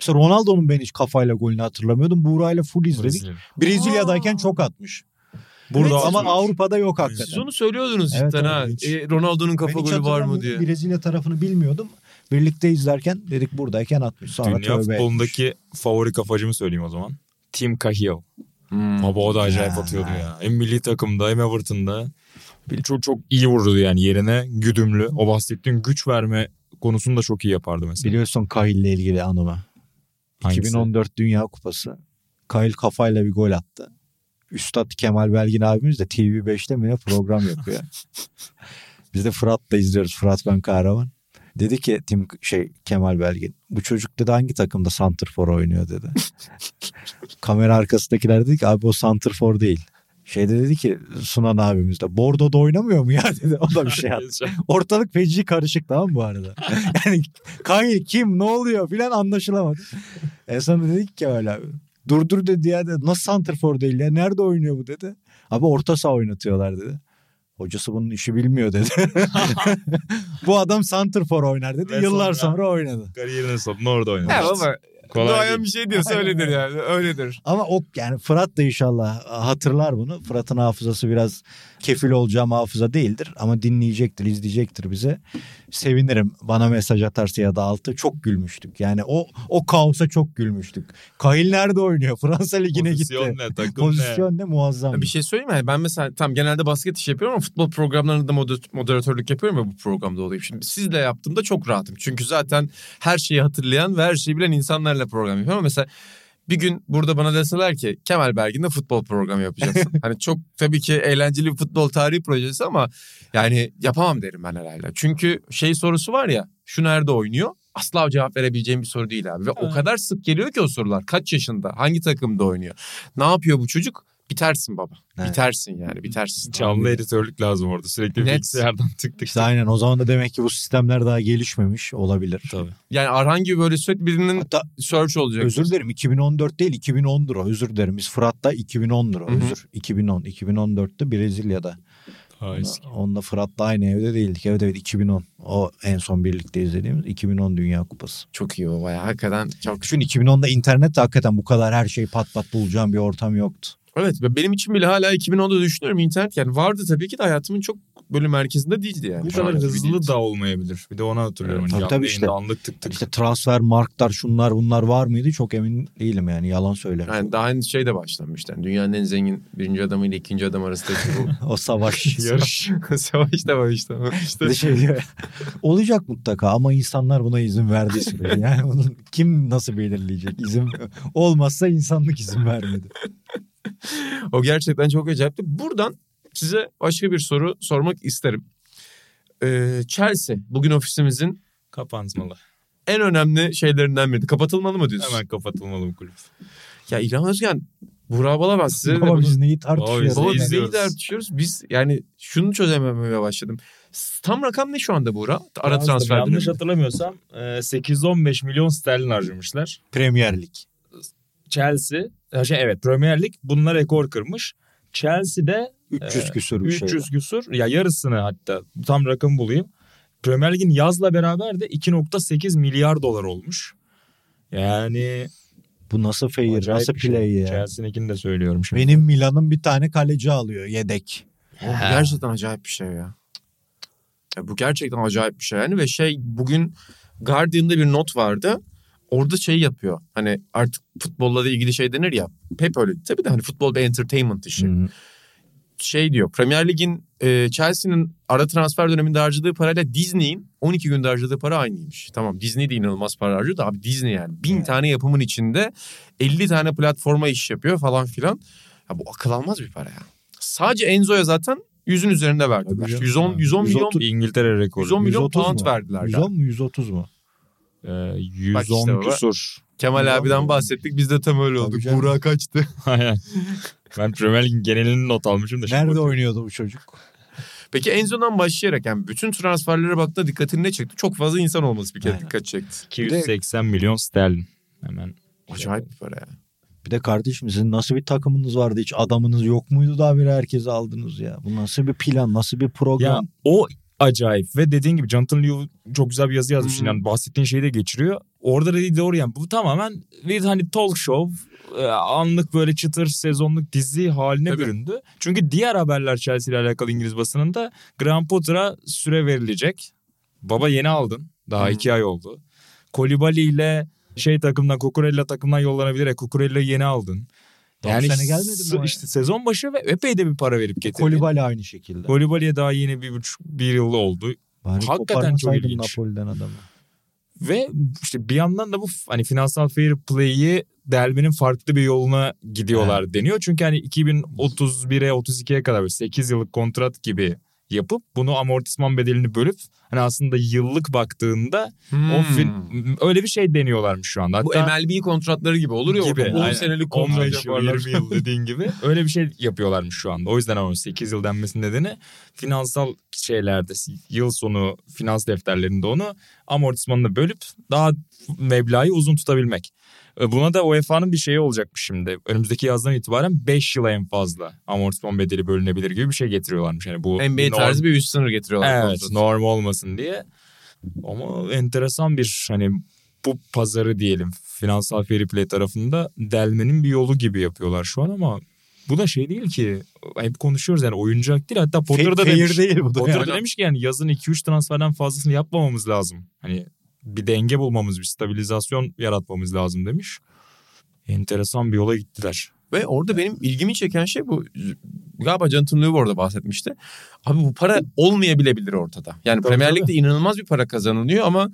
Mesela Ronaldo'nun ben hiç kafayla golünü hatırlamıyordum. Buğra'yla full izledik. Brezilya. Brezilya'dayken çok atmış. Burada Evet, ama atmış. Avrupa'da yok hakikaten. Siz onu söylüyordunuz Evet, cidden ha. E, Ronaldo'nun kafa Ben golü var mı diye. Brezilya tarafını bilmiyordum. Birlikte izlerken dedik buradayken atmış. Sonra Dünya tövbe etmiş. futbolundaki favori kafacımı söyleyeyim o zaman. Tim Cahill. Hmm. Baba o da acayip Ya. atıyordu ya. Hem milli takımda hem Everton'da. Bir çok çok iyi vurdu yani yerine güdümlü. O bahsettiğin güç verme konusunu da çok iyi yapardı mesela. Biliyorsun Kahil'le ilgili. Hangisi? 2014 Dünya Kupası. Kahil kafayla bir gol attı. Üstad Kemal Belgin abimiz de TV5'te mi ne program yapıyor. Biz de Fırat'la izliyoruz. Fırat ben kahraman. Dedi ki Tim şey Kemal Belgin bu çocuk dedi hangi takımda Santrfor oynuyor dedi. Kamera arkasındakiler dedi ki abi o Santrfor değil. Şeyde dedi ki Sunan abimiz de Bordo'da oynamıyor mu ya dedi. O da bir şey yaptı. Ortalık feci karışık tamam mı bu arada? Yani Kahil kim ne oluyor filan anlaşılamadı. En son dedik ki öyle abi. Durdur dedi ya dedi. Nasıl santrfor değil ya? Nerede oynuyor bu dedi. Abi orta saha oynatıyorlar dedi. Hocası bunun işi bilmiyor dedi. bu adam santrfor oynar dedi. Ve Yıllar sonra- sonra oynadı. Kariyerinin sonunda orada oynadı. Ya baba Kolay doğayan değil. bir şey diyorsa öyledir yani. Öyledir. Ama o yani Fırat da inşallah hatırlar bunu. Fırat'ın hafızası biraz kefil olacağım hafıza değildir. Ama dinleyecektir, izleyecektir bize. Sevinirim. Bana mesaj atarsa ya da altı çok gülmüştük. Yani o o kaosa çok gülmüştük. Kahil nerede oynuyor? Fransa Ligi'ne Pozisyon gitti. ne? Takım Pozisyon ne muazzam. Bir şey söyleyeyim mi? Ben mesela tam genelde basket işi yapıyorum ama futbol programlarında da moder- moderatörlük yapıyorum ya bu programda olayım. Şimdi sizle yaptığımda çok rahatım. Çünkü zaten her şeyi hatırlayan ve her şeyi bilen insanlarla program yapıyorum. Ama mesela bir gün burada bana deseler ki Kemal Belgin'de futbol programı yapacaksın. hani çok tabii ki eğlenceli bir futbol tarihi projesi ama yani yapamam derim ben herhalde. Çünkü şey sorusu var ya şu nerede oynuyor? Asla cevap verebileceğim bir soru değil abi. Ve o kadar sık geliyor ki o sorular. Kaç yaşında? Hangi takımda oynuyor? Ne yapıyor bu çocuk? Bitersin baba. Evet. Bitersin yani bitersin. Canlı editörlük lazım orada. Sürekli Net. bilgisayardan tık tık İşte aynen o zaman da demek ki bu sistemler daha gelişmemiş olabilir. Tabii. Yani Arhan gibi böyle sürekli birinin Hatta search olacak. özür dilerim 2014 değil 2010'dur o özür dilerim. Biz Fırat'ta 2010'dur o Hı hı. özür. 2010. 2014'te Brezilya'da. Daha eski. Onunla Fırat'la aynı evde değildik. Evet evet 2010. O en son birlikte izlediğimiz 2010 Dünya Kupası. Çok iyi baba ya hakikaten çok. Düşün 2010'da internette hakikaten bu kadar her şeyi pat pat bulacağım bir ortam yoktu. Evet ve benim için bile hala 2010'da düşünüyorum internet yani vardı tabii ki de hayatımın çok böyle merkezinde değildi yani. Bu kadar hızlı değildi. da olmayabilir. Bir de onu hatırlıyorum. Tabii, Canlı tabii yayında işte. Anlık tık tık. İşte transfer, marklar, şunlar bunlar var mıydı çok emin değilim yani yalan söylemiyorum. Yani daha henüz şey de başlamış. Yani dünyanın en zengin birinci adamı ile ikinci adam arasındaki bu O savaş. Yarış. savaş da var işte. işte. Şey diyor, olacak mutlaka ama insanlar buna izin verdiği sürece. Yani bunu kim nasıl belirleyecek? İzin olmazsa insanlık izin vermedi. O gerçekten çok acayipti. Buradan size başka bir soru sormak isterim. Ee, Chelsea bugün ofisimizin Kapanmalı. en önemli şeylerinden biri. Kapatılmalı mı diyorsun? Hemen kapatılmalı bu kulüp. Ya İlhan Özgen, Burak Balabaz size de Ama bunu- biz neyi tartışıyoruz? Baba Baba, biz neyi tartışıyoruz? Biz yani şunu çözememeye başladım. Tam rakam ne şu anda Buğra? Ara transfer Yanlış hatırlamıyorsam e, 815 milyon sterlin harcamışlar. Premier Lig. Chelsea, ha şey evet Premier Lig bununla rekor kırmış. Chelsea'de 300 Ee, küsür bir şey. 300 küsur ya yarısını hatta tam rakam bulayım. Premier Lig'in yazla beraber de 2.8 milyar dolar olmuş. Yani Bu nasıl fair, acayip nasıl şey. play ya? Chelsea'ninkini de söylüyorum şimdi. Benim Milan'ın bir tane kaleci alıyor yedek. Bu gerçekten acayip bir şey ya. ya. Bu gerçekten acayip bir şey yani ve şey bugün Guardian'da bir not vardı. Orada şey yapıyor. Hani artık futbolla da ilgili şey denir ya. Hep öyle. Tabii de hani futbol bir entertainment işi. Hı. Şey diyor. Premier Lig'in e, Chelsea'nin ara transfer döneminde harcadığı parayla Disney'in 12 günde harcadığı para aynıymış. Tamam Disney de inanılmaz para harcıyor da abi Disney yani. Bin tane yapımın içinde 50 tane platforma iş yapıyor falan filan. Ya bu akıl almaz bir para ya. Sadece Enzo'ya zaten yüzün üzerinde verdiler. Tabii canım. 110, 110 milyon 130 İngiltere rekoru. 110 milyon 130 pound mu? verdiler. 110 mu 130 mu? Ee, Bak 110 işte baba. küsur. Kemal Milyon abiden mu? bahsettik biz de tam öyle Tabii olduk. canım. Burak kaçtı. Aynen. ben Premier Lig'in genelini not almışım da. şimdi Nerede bakıyorum. oynuyordu bu çocuk? Peki Enzo'dan başlayarak yani bütün transferlere baktığında dikkatini ne çekti? Çok fazla insan olması bir kere Aynen. dikkat çekti. 280 milyon sterlin. Hemen. Acayip bir para ya. Bir de kardeşim sizin nasıl bir takımınız vardı hiç adamınız yok muydu da bir herkese aldınız ya. Bu nasıl bir plan nasıl bir Ya program? o acayip ve dediğin gibi Jonathan Liu çok güzel bir yazı yazmış. Hmm. Yani bahsettiğin şeyi de geçiriyor. Orada dediği doğru yani bu tamamen bir hani talk show e, anlık böyle çıtır sezonluk dizi haline Tabii. büründü. Çünkü diğer haberler Chelsea ile alakalı İngiliz basınında Graham Potter'a süre verilecek. Baba yeni aldın. Daha Hmm. iki ay oldu. Kolibali ile şey takımdan Kukurella takımdan yollanabilir. Kukurella'yı yeni aldın. Bu sene gelmedi mi işte sezon başı ve epey de bir para verip getirdin. Kolibali aynı şekilde. Kolibali'ye daha yeni bir buçuk bir yıl oldu. Bari Hakikaten çok ilginç. Napoli'den adamı. Ve işte bir yandan da bu hani finansal fair play'i delmenin farklı bir yoluna gidiyorlar deniyor. Çünkü hani 2031'e 32'ye kadar böyle 8 yıllık kontrat gibi yapıp bunu amortisman bedelini bölüp hani aslında yıllık baktığında o fin- öyle bir şey deniyorlarmış şu anda. Hmm. Bu Hatta MLB kontratları gibi olur ya gibi, orada 10 aynen. senelik kontrat 15 yıl, yaparlar. 20 yıl dediğin gibi öyle bir şey yapıyorlarmış şu anda. O yüzden ama 8 yıl denmesinin nedeni finansal şeylerde yıl sonu finans defterlerinde onu amortismanını bölüp daha meblağı uzun tutabilmek. E, Buna da UEFA'nın bir şeyi olacakmış şimdi. Önümüzdeki yazdan itibaren 5 yıla en fazla amortisman bedeli bölünebilir gibi bir şey getiriyorlarmış. Yani bu NBA norm- tarzı bir üst sınır getiriyorlar. Evet norm olmasın diye. Ama enteresan bir hani bu pazarı diyelim finansal fair play tarafında delmenin bir yolu gibi yapıyorlar şu an ama bu da şey değil ki hep konuşuyoruz yani oyuncak değil hatta Potter da Fair demiş. değil bu da. Potter yani. demiş ki yani yazın 2-3 transferden fazlasını yapmamamız lazım. Hani bir denge bulmamız, bir stabilizasyon yaratmamız lazım demiş. Enteresan bir yola gittiler. Ve orada benim ilgimi çeken şey bu. Galiba Jonathan Liu orada bahsetmişti. Abi bu para olmayabilebilir ortada. Yani Tabii, Premier. Lig'de inanılmaz bir para kazanılıyor ama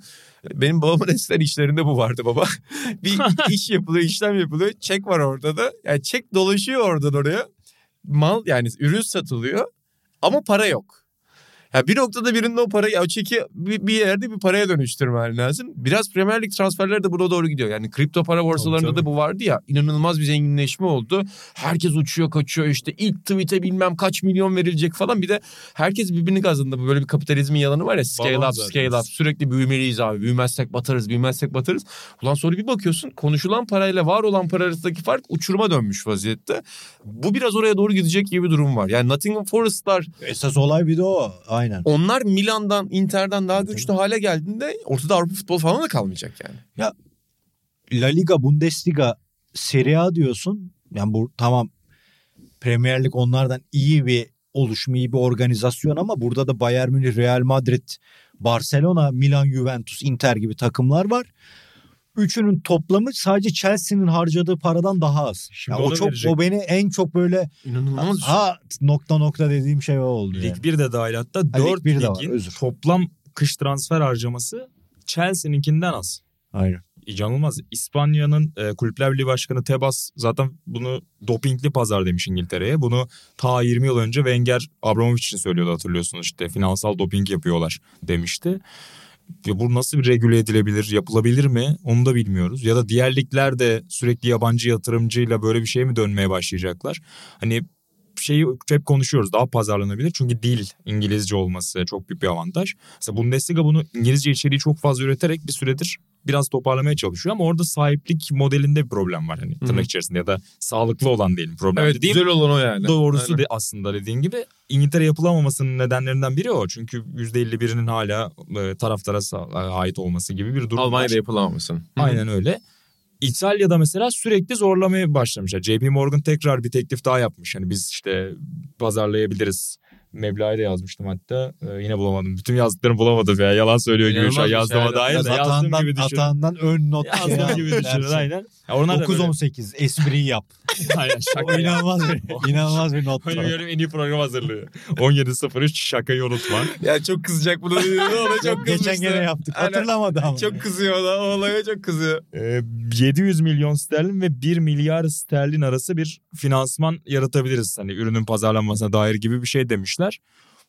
benim babamın eskiden işlerinde bu vardı baba. bir iş yapılıyor, işlem yapılıyor. Çek var orada da. Yani çek dolaşıyor oradan oraya. Mal yani ürün satılıyor ama para yok. Ya bir noktada birinde o parayı o çeki bir, bir yerde bir paraya dönüştürmen lazım. Biraz Premier Lig transferleri de buna doğru gidiyor. Yani kripto para borsalarında Tabii, tabii. da bu vardı ya. inanılmaz bir zenginleşme oldu. Herkes uçuyor kaçıyor işte ilk tweet'e bilmem kaç milyon verilecek falan. Bir de herkes birbirini kazandı. Böyle bir kapitalizmin yalanı var ya scale Balon up zaten. scale up. Sürekli büyümeliyiz abi. Büyümezsek batarız büyümezsek batarız. Ulan sonra bir bakıyorsun konuşulan parayla var olan para arasındaki fark uçuruma dönmüş vaziyette. Bu biraz oraya doğru gidecek gibi bir durum var. Yani Nottingham Forest'lar Esas olay bir de o. Aynen. onlar Milan'dan, Inter'den daha güçlü hale geldiğinde ortada Avrupa futbolu falan da kalmayacak yani. La Liga, Bundesliga, Serie A diyorsun. Yani bu tamam Premier Lig onlardan iyi bir oluşum, iyi bir organizasyon ama burada da Bayern Münih, Real Madrid, Barcelona, Milan, Juventus, Inter gibi takımlar var. Üçünün toplamı sadece Chelsea'nin harcadığı paradan daha az. Şimdi Yani o çok verecek. o beni en çok böyle İnanılmaz. ha nokta nokta dediğim şey o oldu. yani. Lig 1 de dahil hatta Lig 4 bir de var, ligin özür. toplam kış transfer harcaması Chelsea'ninkinden az. Aynen. İnanılmaz. İspanya'nın e, Kulüpler Birliği Başkanı Tebas zaten bunu dopingli pazar demiş İngiltere'ye. Bunu ta 20 yıl önce Wenger Abramovich için söylüyordu hatırlıyorsunuz işte finansal doping yapıyorlar demişti. Ve bu nasıl bir regüle edilebilir, yapılabilir mi onu da bilmiyoruz. Ya da diğer ligler de sürekli yabancı yatırımcıyla böyle bir şey mi dönmeye başlayacaklar? Hani şeyi hep konuşuyoruz daha pazarlanabilir. Çünkü dil İngilizce olması çok büyük bir avantaj. Mesela Bundesliga bunu İngilizce içeriği çok fazla üreterek bir süredir biraz toparlamaya çalışıyor ama orada sahiplik modelinde bir problem var hani tırnak içerisinde ya da sağlıklı olan diyelim problem Evet dediğim. güzel olan o yani. Doğrusu Aynen. de aslında dediğin gibi İngiltere yapılamamasının nedenlerinden biri o. Çünkü %51'inin hala e, taraftara sa- ait olması gibi bir durum var. Almanya'da yapılamamasın. Aynen öyle. İtalya'da mesela sürekli zorlamaya başlamışlar. JP Morgan tekrar bir teklif daha yapmış. Hani biz işte pazarlayabiliriz. Meblağı da yazmıştım hatta. Ee, yine bulamadım. Bütün yazdıklarımı bulamadım ya. Yalan söylüyor gibi şu an şey yazdığıma dair Yazdığım atağından, gibi düşünün. atağından ön not. Yazdığım gibi düşünün dersin. aynen. Ya onlar da böyle- 9-18 espriyi yap. O şaka. inanılmaz bir, inanılmaz bir not. Benim en iyi program hazırlığı. 17.03 şakayı unutma. Ya çok kızacak bunu. Ona çok Geçen gene yaptık. Aynen. Hatırlamadı ama. Çok kızıyor da o olaya çok kızıyor. Ee, 700 milyon sterlin ve 1 milyar sterlin arası bir finansman yaratabiliriz. Hani ürünün pazarlanmasına dair gibi bir şey demişler.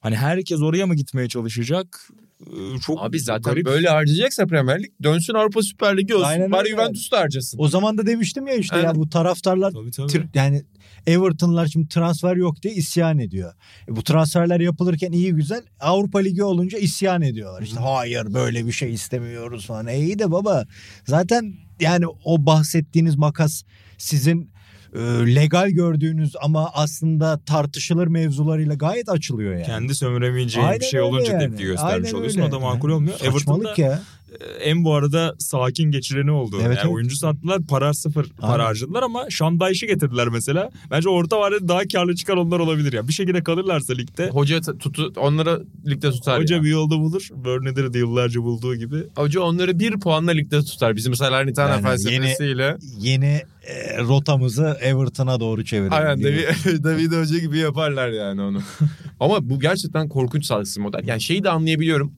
Hani herkes oraya mı gitmeye çalışacak? Ee, Çok Abi zaten garip. böyle harcayacaksa Premier Lig dönsün Avrupa Süper Ligi olsun. Aynen Bari. Juventus da harcasın. O zaman da demiştim ya işte Aynen. ya bu taraftarlar Tabii tabii. tır- yani Everton'lar şimdi transfer yok diye isyan ediyor. E bu transferler yapılırken iyi güzel Avrupa Ligi olunca isyan ediyorlar. İşte hayır böyle bir şey istemiyoruz falan. E iyi de baba zaten yani o bahsettiğiniz makas sizin e, legal gördüğünüz ama aslında tartışılır mevzularıyla gayet açılıyor yani. Kendi sömüremeyeceği bir Aynen şey öyle olunca yani. tepki göstermiş Aynen oluyorsun. öyle. O da makul olmuyor. Everton'da Saçmalık ya. En bu arada sakin geçireni oldu. Evet, yani evet. oyuncu sattılar para sıfır para Aynen. harcadılar ama Şandayş'ı getirdiler mesela. Bence orta vadede daha karlı çıkan onlar olabilir ya. Bir şekilde kalırlarsa ligde. Hoca tutu onlara ligde tutar Hoca ya. bir yolda bulur. Burnley'de de yıllarca bulduğu gibi. Hoca onları bir puanla ligde tutar. Bizim Salernitana Yani felsefesiyle. Yeni e, rotamızı Everton'a doğru çevirelim. Aynen. David, David Hoca gibi yaparlar yani onu. Ama bu gerçekten korkunç sağlıksız model. Yani şeyi de anlayabiliyorum.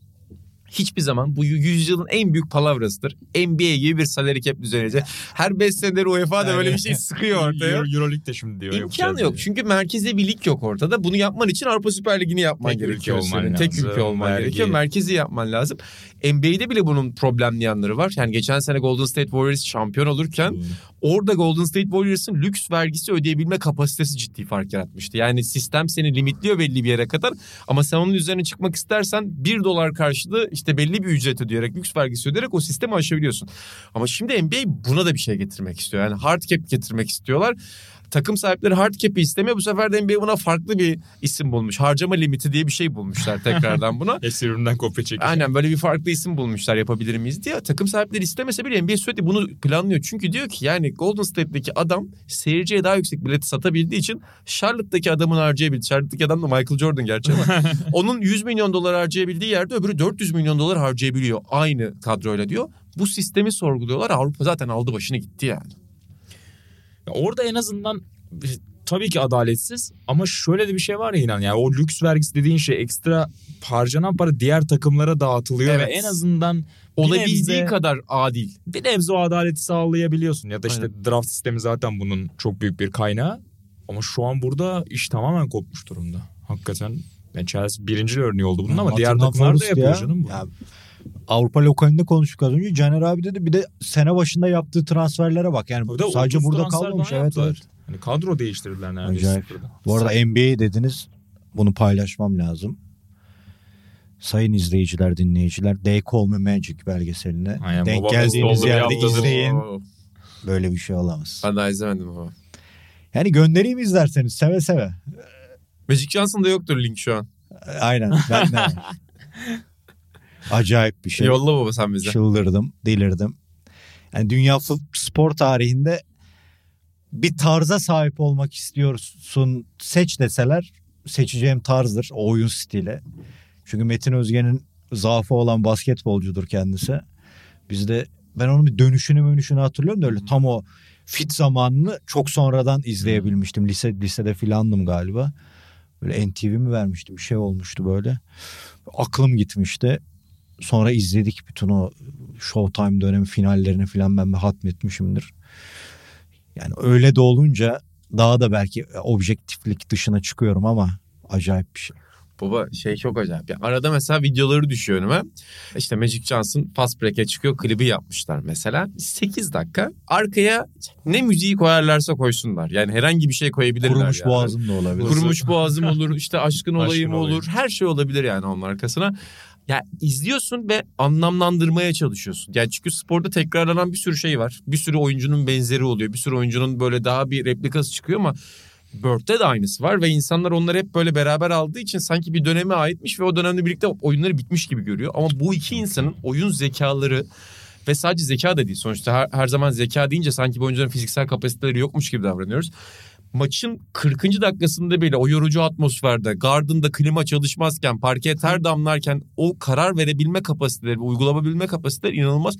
Hiçbir zaman bu yüzyılın en büyük palavrasıdır. NBA gibi bir salary cap düzenleyecek. Her 5 senedir UEFA da böyle bir şey sıkıyor ortaya. Euro, Euroleague de şimdi diyor. İmkanı yok. diye. Çünkü merkezi bir lig yok ortada. Bunu yapman için Avrupa Süper Ligi'ni yapman Tek ülke gerekiyor. olman senin. Tek ülke olman Vergi. gerekiyor. Merkezi yapman lazım. NBA'de bile bunun problemli yanları var. Yani geçen sene Golden State Warriors şampiyon olurken orada Golden State Warriors'ın lüks vergisi ödeyebilme kapasitesi ciddi fark yaratmıştı. Yani sistem seni limitliyor belli bir yere kadar ama sen onun üzerine çıkmak istersen 1 dolar karşılığı işte belli bir ücret ödeyerek lüks vergisi ödeyerek o sistemi aşabiliyorsun. Ama şimdi NBA buna da bir şey getirmek istiyor. Yani hard cap getirmek istiyorlar. Takım sahipleri hard cap'i istemiyor. Bu sefer de NBA buna farklı bir isim bulmuş. Harcama limiti diye bir şey bulmuşlar tekrardan buna. Eski üründen kopya çekiyor. Aynen böyle bir farklı isim bulmuşlar yapabilir miyiz diye. Takım sahipleri istemese bile NBA sürekli bunu planlıyor. Çünkü diyor ki yani Golden State'deki adam seyirciye daha yüksek bileti satabildiği için Charlotte'daki adamın harcayabildiği. Charlotte'daki adam da Michael Jordan gerçi ama onun 100 milyon dolar harcayabildiği yerde öbürü 400 milyon dolar harcayabiliyor. Aynı kadroyla diyor. Bu sistemi sorguluyorlar. Avrupa zaten aldı başını gitti yani. Ya Orada en azından tabii ki adaletsiz ama şöyle de bir şey var ya inan yani o lüks vergisi dediğin şey ekstra harcanan para diğer takımlara dağıtılıyor Evet. ve en azından Olabildiği nebze- kadar adil. bir nebze o adaleti sağlayabiliyorsun ya da işte Aynen. draft sistemi zaten bunun çok büyük bir kaynağı ama şu an burada iş tamamen kopmuş durumda. Hakikaten Yani Chelsea birinci örneği oldu bunun ama Nottingham diğer takımlar da yapıyor ya. canım bu. Ya, Avrupa lokalinde konuştuk az önce. Caner abi dedi bir de sene başında yaptığı transferlere bak. Yani Bir de sadece 30 burada kalmamış. Evet, yaptılar. evet. Hani kadro değiştirdiler neredeyse. Acayip. sıfırdan. Bu arada NBA dediniz. Bunu paylaşmam lazım. Sayın izleyiciler, dinleyiciler. They Call Me Magic belgeseline Aynen, denk geldiğiniz yerde izleyin. Böyle bir şey olamaz. Ben daha izlemedim ama. Yani göndereyim izlerseniz seve seve. Magic Johnson'da yoktur link şu an. Aynen ben de. Acayip bir şey. Yolla baba sen bize. Çıldırdım, delirdim. Yani dünya spor tarihinde bir tarza sahip olmak istiyorsun seç deseler seçeceğim tarzdır o oyun stili. Çünkü Metin Özge'nin zaafı olan basketbolcudur kendisi. Bizde ben onun bir dönüşünü dönüşünü hatırlıyorum da öyle tam o fit zamanını çok sonradan izleyebilmiştim. Lise lisede filandım galiba. Böyle NTV mi vermişti bir şey olmuştu böyle. Aklım gitmişti. Sonra izledik bütün o Showtime dönemi finallerini filan ben bir hatmetmişimdir. Yani öyle de olunca daha da belki objektiflik dışına çıkıyorum ama acayip bir şey. Baba şey çok acayip. Yani arada mesela videoları düşüyor önüme. İşte Magic Johnson fast break'e çıkıyor. Klibi yapmışlar mesela. 8 dakika. Arkaya ne müziği koyarlarsa koysunlar. Yani herhangi bir şey koyabilirler. Kurumuş yani. boğazım da olabilir. Kurumuş boğazım olur. işte aşkın olayım Aşkın olayım. olur. Her şey olabilir yani onun arkasına. Ya izliyorsun ve anlamlandırmaya çalışıyorsun. Yani çünkü sporda tekrarlanan bir sürü şey var. Bir sürü oyuncunun benzeri oluyor. Bir sürü oyuncunun böyle daha bir replikası çıkıyor ama Bird'de de aynısı var ve insanlar onları hep böyle beraber aldığı için sanki bir döneme aitmiş ve o dönemde birlikte oyunları bitmiş gibi görüyor. Ama bu iki insanın oyun zekaları ve sadece zeka da değil. Sonuçta her, her zaman zeka deyince sanki bu oyuncuların fiziksel kapasiteleri yokmuş gibi davranıyoruz. Maçın 40. dakikasında bile o yorucu atmosferde, Garden'da klima çalışmazken, parke ter damlarken o karar verebilme kapasiteleri, uygulanabilme kapasiteleri inanılmaz.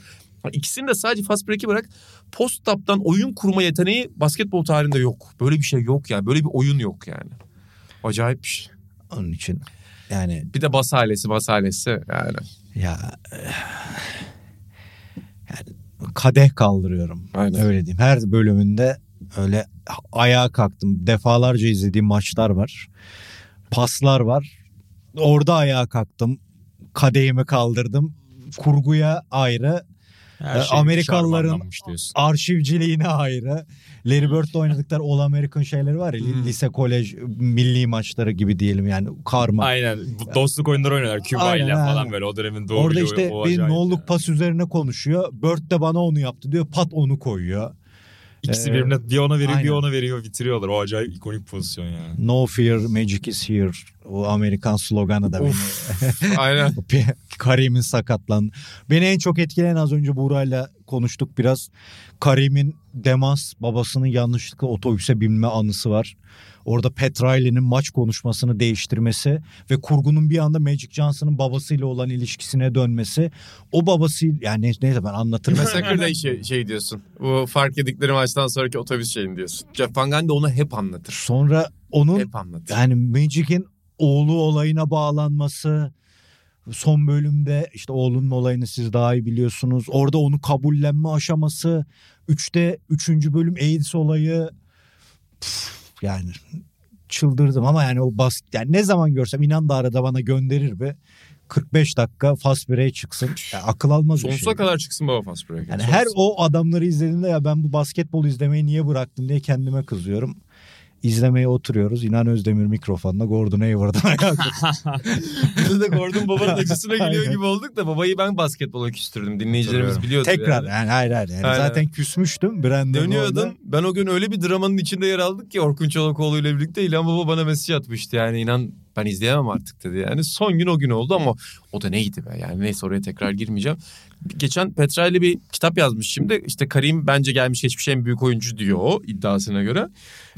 İkisini de sadece fast break'i bırak post-up'tan oyun kurma yeteneği basketbol tarihinde yok. Böyle bir şey yok yani. Böyle bir oyun yok yani. Acayip bir şey. Onun için yani Bir de bas ailesi bas ailesi yani. ya yani kadeh kaldırıyorum. Aynen. Öyle diyeyim. Her bölümünde öyle ayağa kalktım. Defalarca izlediğim maçlar var. Paslar var. Orada ayağa kalktım. Kadehimi kaldırdım. Kurguya ayrı. Her şey Amerikalıların-. Arşivciliğine ayrı. Larry Bird'le oynadıkları All American şeyleri var ya. Hmm. Lise, kolej, milli maçları gibi diyelim yani. Karma. Aynen. Dostluk oyunları oynuyorlar. Küba ile falan aynen. böyle o dönemin doğru Orada işte bir nolluk ya. pas üzerine konuşuyor. Bird de bana onu yaptı diyor. Pat onu koyuyor. İkisi Ee, birbirine bir ona veriyor bir aynen. ona veriyor bitiriyorlar. O acayip ikonik pozisyon yani. No fear, magic is here. O Amerikan sloganı da beni. Aynen. Karim'in sakatlan. Beni en çok etkileyen az önce Buğra'yla konuştuk biraz. Karim'in demans babasının yanlışlıkla otobüse binme anısı var. Orada Pat Riley'nin maç konuşmasını değiştirmesi ve kurgunun bir anda Magic Johnson'ın babasıyla olan ilişkisine dönmesi. O babası yani ne- neyse ben anlatırım. Massacre'da şey, şey diyorsun. Bu fark edikleri maçtan sonraki otobüs şeyini diyorsun. Jeff Van Gundy onu hep anlatır. Sonra onun Hep anlatır. yani Magic'in oğlu olayına bağlanması son bölümde işte oğlunun olayını siz daha iyi biliyorsunuz. Orada onu kabullenme aşaması. Üçte üçüncü bölüm AIDS olayı Püf, yani çıldırdım ama yani o bas yani ne zaman görsem inan da arada bana gönderir be. 45 dakika fast break'e çıksın. Yani akıl almaz bir Sonsuza şey. kadar çıksın baba fast break. Yani her o adamları izlediğimde ya ben bu basketbol izlemeyi niye bıraktım diye kendime kızıyorum. İzlemeye oturuyoruz. İnan Özdemir mikrofonla Gordon Hayward'ın ayağı Biz de Gordon babanın acısına Aynen. gibi olduk da babayı ben basketbola küstürdüm. Dinleyicilerimiz biliyordu. Tekrar yani. yani hayır hayır. Yani Aynen. zaten küsmüştüm. Brandon Dönüyordum. Roy'la. Ben o gün öyle bir dramanın içinde yer aldık ki Orkun Çolakoğlu ile birlikte İlhan Baba bana mesaj atmıştı. Yani inan ben izleyemem artık dedi. Yani son gün o gün oldu ama o da neydi be? Yani neyse oraya tekrar girmeyeceğim. Geçen Petra ile bir kitap yazmış şimdi. İşte Karim bence gelmiş geçmiş en büyük oyuncu diyor o iddiasına göre.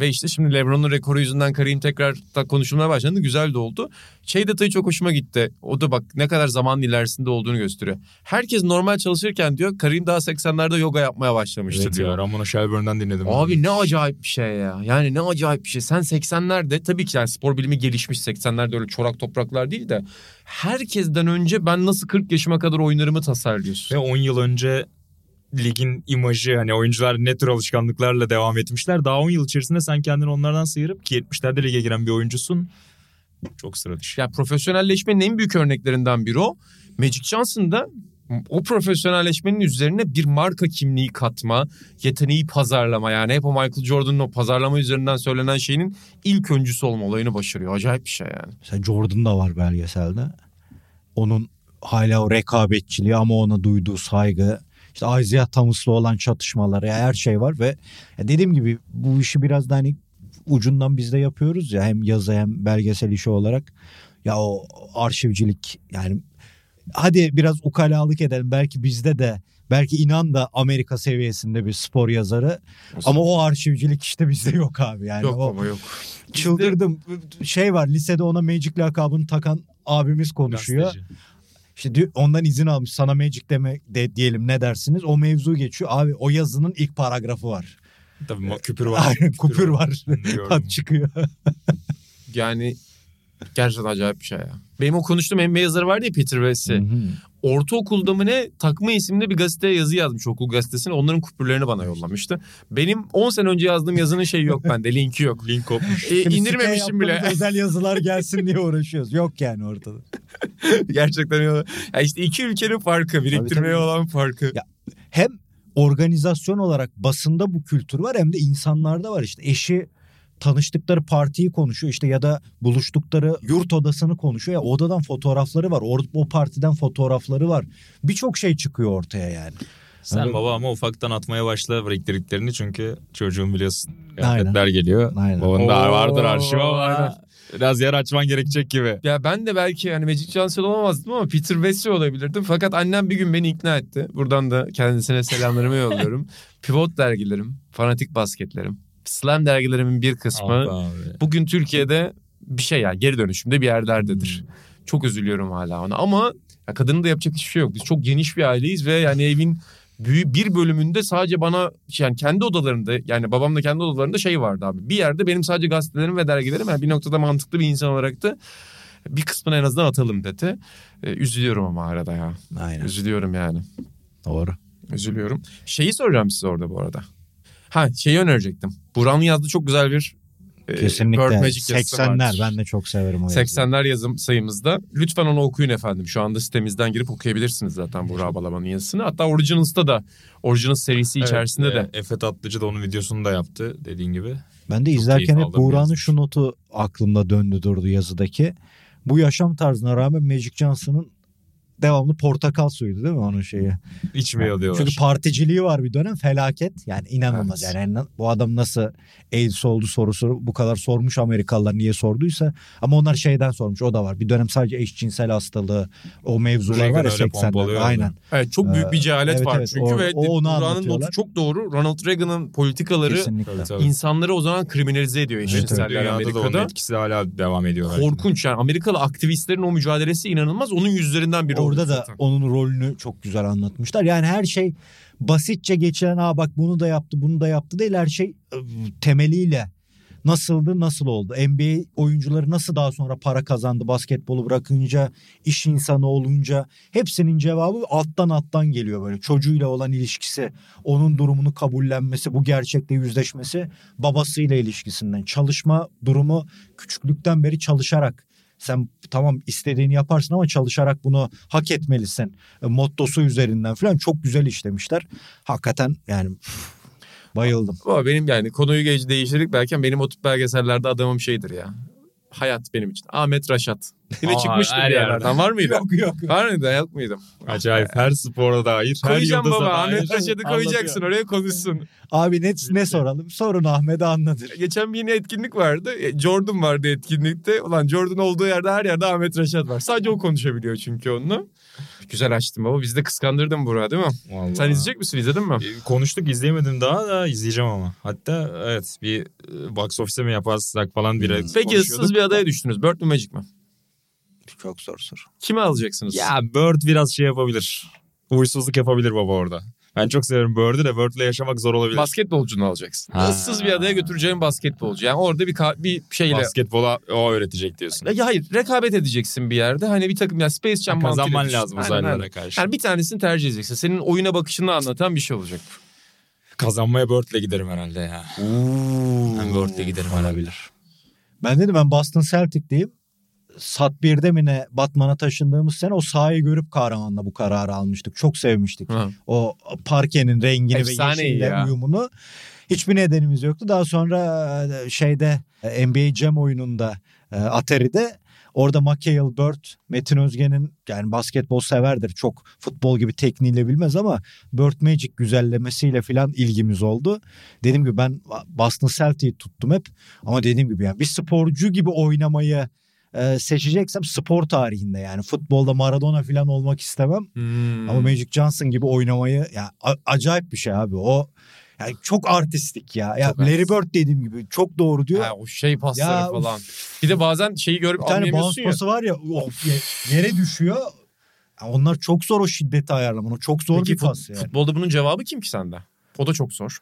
Ve işte şimdi Lebron'un rekoru yüzünden Karim tekrar da konuşulmaya başlandı. Güzel de oldu. Şey detayı çok hoşuma gitti. O da bak ne kadar zaman ilerisinde olduğunu gösteriyor. Herkes normal çalışırken diyor Karim daha 80'lerde yoga yapmaya başlamıştı Evet diyor. ya Ramona Shelburne'dan dinledim. Abi ne acayip bir şey ya. Yani ne acayip bir şey. Sen 80'lerde tabii ki yani spor bilimi gelişmiş 80'lerde öyle çorak topraklar değil de herkesten önce ben nasıl 40 yaşıma kadar oynarımı tasarlıyorsun. Ve 10 yıl önce ligin imajı hani oyuncular ne tür alışkanlıklarla devam etmişler. Daha 10 yıl içerisinde sen kendini onlardan sıyırıp ki 70'lerde lige giren bir oyuncusun. Çok sıra dışı. Yani profesyonelleşmenin en büyük örneklerinden biri o. Magic Johnson da o profesyonelleşmenin üzerine bir marka kimliği katma, yeteneği pazarlama yani hep o Michael Jordan'ın o pazarlama üzerinden söylenen şeyinin ilk öncüsü olma olayını başarıyor. Acayip bir şey yani. Mesela Jordan da var belgeselde. Onun hala o rekabetçiliği ama ona duyduğu saygı. işte Isaiah Thomas'la olan çatışmaları her şey var ve dediğim gibi bu işi biraz da hani ucundan biz de yapıyoruz ya hem yazı hem belgesel işi olarak. Ya o arşivcilik yani hadi biraz ukalalık edelim belki bizde de belki inan da Amerika seviyesinde bir spor yazarı ama o arşivcilik işte bizde yok abi yani yok o ama yok. çıldırdım şey var lisede ona Magic lakabını takan abimiz konuşuyor. Gazeteci. İşte ondan izin almış sana Magic deme de, diyelim ne dersiniz o mevzu geçiyor abi o yazının ilk paragrafı var. Tabii ma- küpür var. Aynen kupür var. De gördüm. Hat çıkıyor. Yani gerçekten acayip bir şey ya. Benim o konuştuğum NBA yazarı vardı ya Peter West'i. Ortaokulda mı ne takma isimli bir gazeteye yazı yazmış okul gazetesine. Onların kupürlerini bana yollamıştı. Benim 10 sene önce yazdığım yazının şeyi yok bende linki yok. Link kopmuş. E, Şimdi indirmemişim bile. özel yazılar gelsin diye uğraşıyoruz. Yok yani ortada. Gerçekten öyle. Ya işte iki ülkenin farkı, biriktirmeye tabii. olan farkı. Ya, Hem organizasyon olarak basında bu kültür var hem de insanlarda var işte eşi tanıştıkları partiyi konuşuyor işte ya da buluştukları yurt odasını konuşuyor ya odadan fotoğrafları var or- o partiden fotoğrafları var birçok şey çıkıyor ortaya yani. Sen baba ama ufaktan atmaya başla biriktirdiklerini çünkü çocuğun biliyorsun. Aynen. Kıyafetler geliyor. Aynen. Babanın da vardır arşiv ama aynen. biraz yer açman gerekecek gibi. Ya ben de belki yani Magic Johnson olamazdım ama Peter West'i olabilirdim. Fakat annem bir gün beni ikna etti. Buradan da kendisine selamlarımı yolluyorum. Pivot dergilerim, fanatik basketlerim, slam dergilerimin bir kısmı bugün Türkiye'de bir şey yani geri dönüşümde bir yerlerdedir. Çok üzülüyorum hala ona ama ya kadının da yapacak hiçbir şey yok. Biz çok geniş bir aileyiz ve yani evin büyük bir bölümünde sadece bana yani kendi odalarında yani babam da kendi odalarında şey vardı abi. Bir yerde benim sadece gazetelerim ve dergilerim yani bir noktada mantıklı bir insan olarak da bir kısmını en azından atalım dedi. Ee, üzülüyorum ama arada ya. Aynen Üzülüyorum yani. doğru. Üzülüyorum. Şeyi soracağım size orada bu arada. Ha şeyi önerecektim. Buran'ın yazdığı çok güzel bir e, Kesinlikle Bird Magic yazısı 80'ler vardır. ben de çok severim o yazıyı. 80'ler yazım sayımızda. Lütfen onu okuyun efendim. Şu anda sitemizden girip okuyabilirsiniz zaten Burak Balaban'ın yazısını. Hatta Originals'ta da Originals serisi içerisinde de. Evet, e, Efe Tatlıcı da onun videosunu da yaptı dediğin gibi. Ben de Çok izlerken hep Buğra'nın şu notu aklımda döndü durdu yazıdaki. Bu yaşam tarzına rağmen Magic Johnson'ın devamlı portakal suyuydu değil mi onun şeyi? İçmiyor diyorlar. Çünkü particiliği var bir dönem felaket. Yani inanılmaz Evet. yani bu adam nasıl AIDS oldu sorusu bu kadar sormuş Amerikalılar niye sorduysa. Ama onlar şeyden sormuş o da var. Bir dönem sadece eşcinsel hastalığı o mevzular Reagan var ya öyle 80'lerde. pompalıyordu. Aynen. Evet çok büyük bir Ee, cehalet evet, var evet, çünkü o- ve o onu Burak'ın notu çok doğru. Ronald Reagan'ın politikaları Kesinlikle. İnsanları o zaman kriminalize ediyor Evet, eşcinseller onun Amerika'da. etkisi hala devam ediyor. Korkunç yani Amerikalı aktivistlerin o mücadelesi inanılmaz. Onun yüzlerinden biri Orada oldu da zaten. onun rolünü çok güzel anlatmışlar. Yani her şey basitçe geçilen ha bak bunu da yaptı bunu da yaptı değil her şey temeliyle nasıldı nasıl oldu? NBA oyuncuları nasıl daha sonra para kazandı basketbolu bırakınca iş insanı olunca hepsinin cevabı alttan alttan geliyor böyle çocuğuyla olan ilişkisi onun durumunu kabullenmesi bu gerçekle yüzleşmesi babasıyla ilişkisinden çalışma durumu küçüklükten beri çalışarak sen tamam istediğini yaparsın ama çalışarak bunu hak etmelisin. E, mottosu üzerinden falan çok güzel işlemişler. Hakikaten yani bayıldım. Ama benim yani konuyu değiştirdik belki benim o tip belgesellerde adamım şeydir ya. Hayat benim için. Ahmet Raşat. Yine Aa, çıkmıştı her bir yerlerden. Var mıydı? yok yok. Var mıydı? Yok muydum? Acayip her spora dair. Her Koyacağım yıldıza baba. dair Ahmet Raşat'ı koyacaksın. anlatıyor. Oraya konuşsun. Abi ne, ne soralım? Sorun Ahmet'e anlatır. Geçen bir yine etkinlik vardı. E, Jordan vardı etkinlikte. Ulan Jordan olduğu yerde her yerde Ahmet Raşat var. Sadece o konuşabiliyor çünkü onunla. Güzel açtım baba. Biz de kıskandırdın Burak değil mi? Vallahi. Sen izleyecek misin? İzledin mi? E, Konuştuk izleyemedim daha da izleyeceğim ama. Hatta evet bir e, box office mi yaparsak falan bir. Peki ıssız bir adaya düştünüz. Bird mü Magic mi? Çok zor soru. Kimi alacaksınız? Ya Bird biraz şey yapabilir. Huysuzluk yapabilir baba orada. Ben çok severim Bird'ü de Bird'le yaşamak zor olabilir. Basketbolcunu alacaksın. Ha. Issız bir adaya götüreceğin basketbolcu. Yani orada bir ka- bir şeyle Basketbola o öğretecek diyorsun. Ya hayır rekabet edeceksin bir yerde. Hani bir takım ya Space Jam mantığıyla Kazanman lazım Aynen, uzaylılara aynen. karşı. Yani bir tanesini tercih edeceksin. Senin oyuna bakışını anlatan bir şey olacak. Kazanmaya Bird'le giderim herhalde ya. Ben Bird'le giderim herhalde. Ben dedim ben Boston Celtic diyeyim. Sat 1'de mi ne Batman'a taşındığımız sene o sahayı görüp kahramanla bu kararı almıştık. Çok sevmiştik. Ha. O parkenin rengini Efsane ve yeşille ya. uyumunu. Hiçbir nedenimiz yoktu. Daha sonra e, şeyde e, NBA Jam oyununda e, Atari'de orada McHale Bird, Metin Özge'nin yani basketbol severdir. Çok futbol gibi tekniğiyle bilmez ama Bird Magic güzellemesiyle falan ilgimiz oldu. Dediğim gibi ben Boston Celtic'i tuttum hep. Ama dediğim gibi yani bir sporcu gibi oynamayı e, seçeceksem spor tarihinde yani futbolda Maradona falan olmak istemem. Hmm. Ama Magic Johnson gibi oynamayı ya acayip bir şey abi. O yani çok artistik ya. Ya Çok Larry artistik. Bird dediğim gibi çok doğru diyor. Ha, o şey pasları Ya, falan. Bir de bazen şeyi görüp bir tane anlayamıyorsun ya. pası var ya of, ye- yere düşüyor. Ya onlar çok zor o şiddeti ayarlaman. O çok zor Peki bir fut- pas yani. futbolda bunun cevabı kim ki sende? O da çok zor.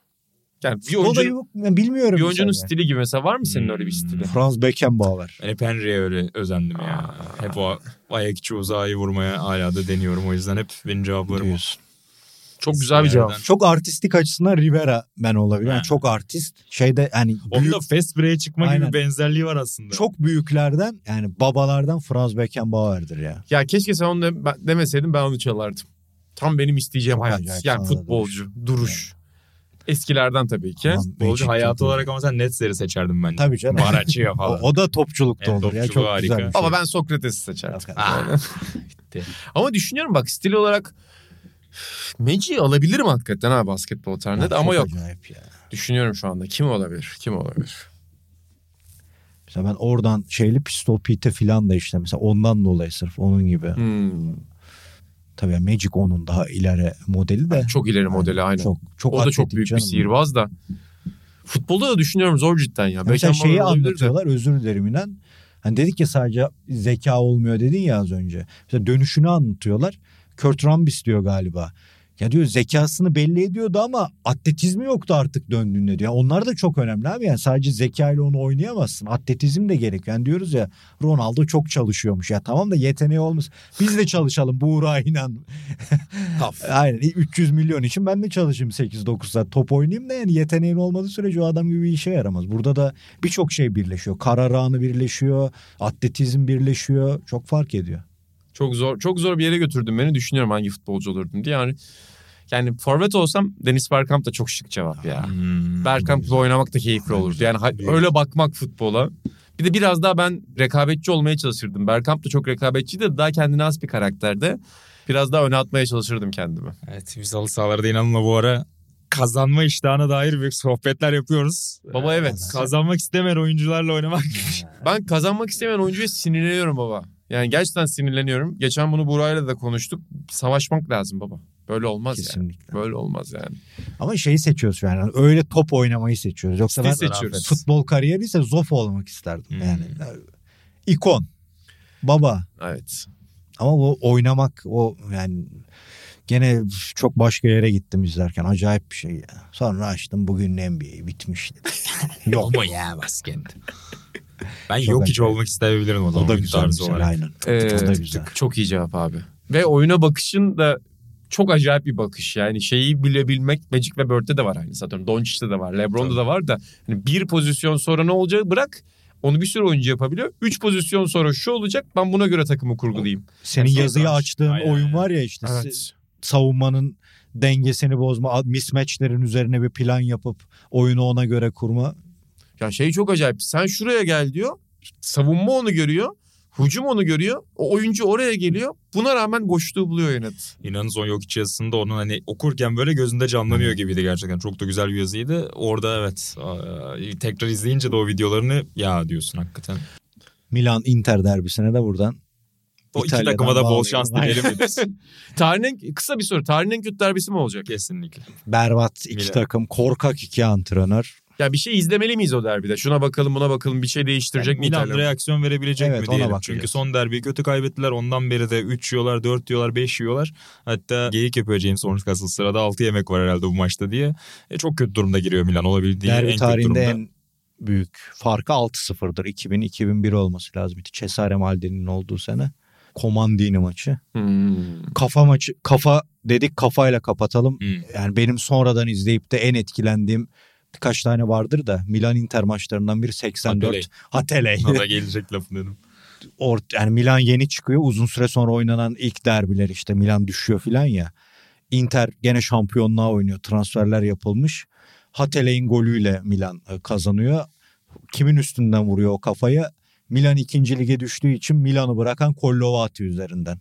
Yani bir O da oyuncunun, yok, bilmiyorum. bir oyuncunun mesela. stili gibi mesela var mı senin öyle bir Hmm. stili? Franz Beckenbauer. Ben hep Henry'e öyle özendim ya. Hep o ayak içi uzağı vurmaya hala da deniyorum. O yüzden hep benim cevaplarım o. Diyorsun. Çok güzel bir cevap. Çok artistik açısından Rivera ben olabilir. Yani çok artist. Şeyde yani Onun büyük, da fast break'e çıkma Aynen. gibi benzerliği var aslında. çok büyüklerden yani babalardan Franz Beckenbauer'dir ya. Ya keşke sen onu demeseydin ben onu çalardım. Tam benim isteyeceğim Çok hayat. Yani futbolcu, duruş. Eskilerden tabii ki. Aman, Futbolcu hayatı olarak ama sen Nets'leri seçerdin bence. Tabii canım. Baracchio O, falan. o da topçulukta Hem olur ya. topçuluğu Çok harika. güzel şey. Ama ben Sokrates'i seçerdim. Hakikaten. Bitti. Ama düşünüyorum bak stil olarak Magic'i alabilirim hakikaten ha basketbol tarihinde de ama yok. ya. Düşünüyorum şu anda. Kim olabilir? Kim olabilir? Mesela ben oradan şeyli pistol Pete falan da işte mesela ondan dolayı sırf onun gibi. Hmm. Tabii Magic onun daha ileri modeli de. Çok ileri modeli aynen. Çok, çok o da çok büyük bir canım. sihirbaz da. Futbolda da düşünüyorum zor cidden ya. Ya Mesela şeyi olabilir de. anlatıyorlar özür dilerim inan. Hani dedik ya sadece zeka olmuyor dedin ya az önce. Mesela dönüşünü anlatıyorlar. Kurt Rambis diyor galiba. Ya diyor zekasını belli ediyordu ama atletizmi yoktu artık döndüğünde diyor. Onlar da çok önemli abi. Yani sadece zekayla onu oynayamazsın. Atletizm de gerek. Yani diyoruz ya Ronaldo çok çalışıyormuş. Ya tamam da yeteneği olmaz. Biz de çalışalım Buğra inan. Aynen 300 milyon için ben de çalışayım 8-9 saat top oynayayım da yani yeteneğin olmadığı sürece o adam gibi bir işe yaramaz. Burada da birçok şey birleşiyor. Karar anı birleşiyor, atletizm birleşiyor. Çok fark ediyor. Çok zor çok zor bir yere götürdün beni. Düşünüyorum hangi futbolcu olurdun diye. Yani yani forvet olsam Deniz Bergkamp da çok şık cevap ya. Hmm. Bergkamp'la oynamak da keyifli olurdu. Yani öyle bakmak futbola. Bir de biraz daha ben rekabetçi olmaya çalışırdım. Bergkamp da çok rekabetçiydi de daha kendine has bir karakterde. Biraz daha öne atmaya çalışırdım kendimi. Evet biz halı sahalarda inanılma bu ara kazanma iştahına dair büyük sohbetler yapıyoruz. Baba evet. Kazanmak istemeyen oyuncularla oynamak. Ben kazanmak istemeyen oyuncuya sinirleniyorum baba. Yani gerçekten sinirleniyorum. Geçen bunu Buray'la da konuştuk. Savaşmak lazım baba. Böyle olmaz yani. Kesinlikle. Böyle olmaz yani. Ama şeyi seçiyoruz yani öyle top oynamayı seçiyoruz. Yoksa ben seçiyoruz. futbol kariyeri ise Zof olmak isterdim. Hmm. Yani ikon, baba Evet. ama o oynamak o yani gene çok başka yere gittim izlerken acayip bir şey ya. Sonra açtım bugün NBA bitmişti. Yok Ama ya basket. Ben Çok yok hiç acayip. olmak isteyebilirim o o zaman. da oyun güzel tarzı olarak. aynen. Ee, o da güzel. Çok iyi cevap abi. Ve oyuna bakışın da çok acayip bir bakış. Yani şeyi bilebilmek Magic ve Bird'de de var aynı zaten. Doncic'te de var. Lebron'da da var da. Hani bir pozisyon sonra ne olacağı bırak. Onu bir sürü oyuncu yapabiliyor. Üç pozisyon sonra şu olacak. Ben buna göre takımı kurgulayayım. Senin Son yazıyı açtığın Aynen, oyun var ya işte Evet. savunmanın dengesini bozma, mismatchlerin üzerine bir plan yapıp oyunu ona göre kurma. Ya şey çok acayip. Sen şuraya gel diyor. Savunma onu görüyor. Hücum onu görüyor. O oyuncu oraya geliyor. Buna rağmen boşluğu buluyor yönet. İnanın son yok yazısında onun hani okurken böyle gözünde canlanıyor gibiydi gerçekten. Çok da güzel bir yazıydı. Orada evet aa, tekrar izleyince de o videolarını ya diyorsun hakikaten. Milan Inter derbisine de buradan O iki İtalya'dan takıma da bol şans dileyelim? Tarihin kısa bir soru. Tarihin en kötü derbisi mi olacak? Kesinlikle. berbat iki Milan. takım, korkak iki antrenör. Ya bir şey izlemeli miyiz o derbide? Şuna bakalım buna bakalım bir şey değiştirecek mi Milan reaksiyon verebilecek Evet, mi diyelim. Çünkü son derbiyi kötü kaybettiler. Ondan beri de 3 yiyorlar, 4 yiyorlar, 5 yiyorlar. Hatta geyik yapıyor James Horncastle sırada 6 yemek var herhalde bu maçta diye. E, çok kötü durumda giriyor Milan olabildiği en Derbi kötü tarihinde durumda. en büyük farkı 6-0'dır. 2000-2001 olması lazım. Cesare Maldini'nin olduğu sene. Komandini maçı. Hmm. Kafa maçı kafa dedik kafayla kapatalım. Hmm. Yani benim sonradan izleyip de en etkilendiğim birkaç tane vardır da Milan Inter maçlarından biri 84. Hateley. Hateley. Ona gelecek lafın dedim. Ort yani Milan yeni çıkıyor. Uzun süre sonra oynanan ilk derbiler işte Milan düşüyor filan ya. Inter gene şampiyonluğa oynuyor. Transferler yapılmış. Hateley'in golüyle Milan e, kazanıyor. Kimin üstünden vuruyor o kafayı? Milan ikinci lige düştüğü için Milan'ı bırakan Collovati üzerinden.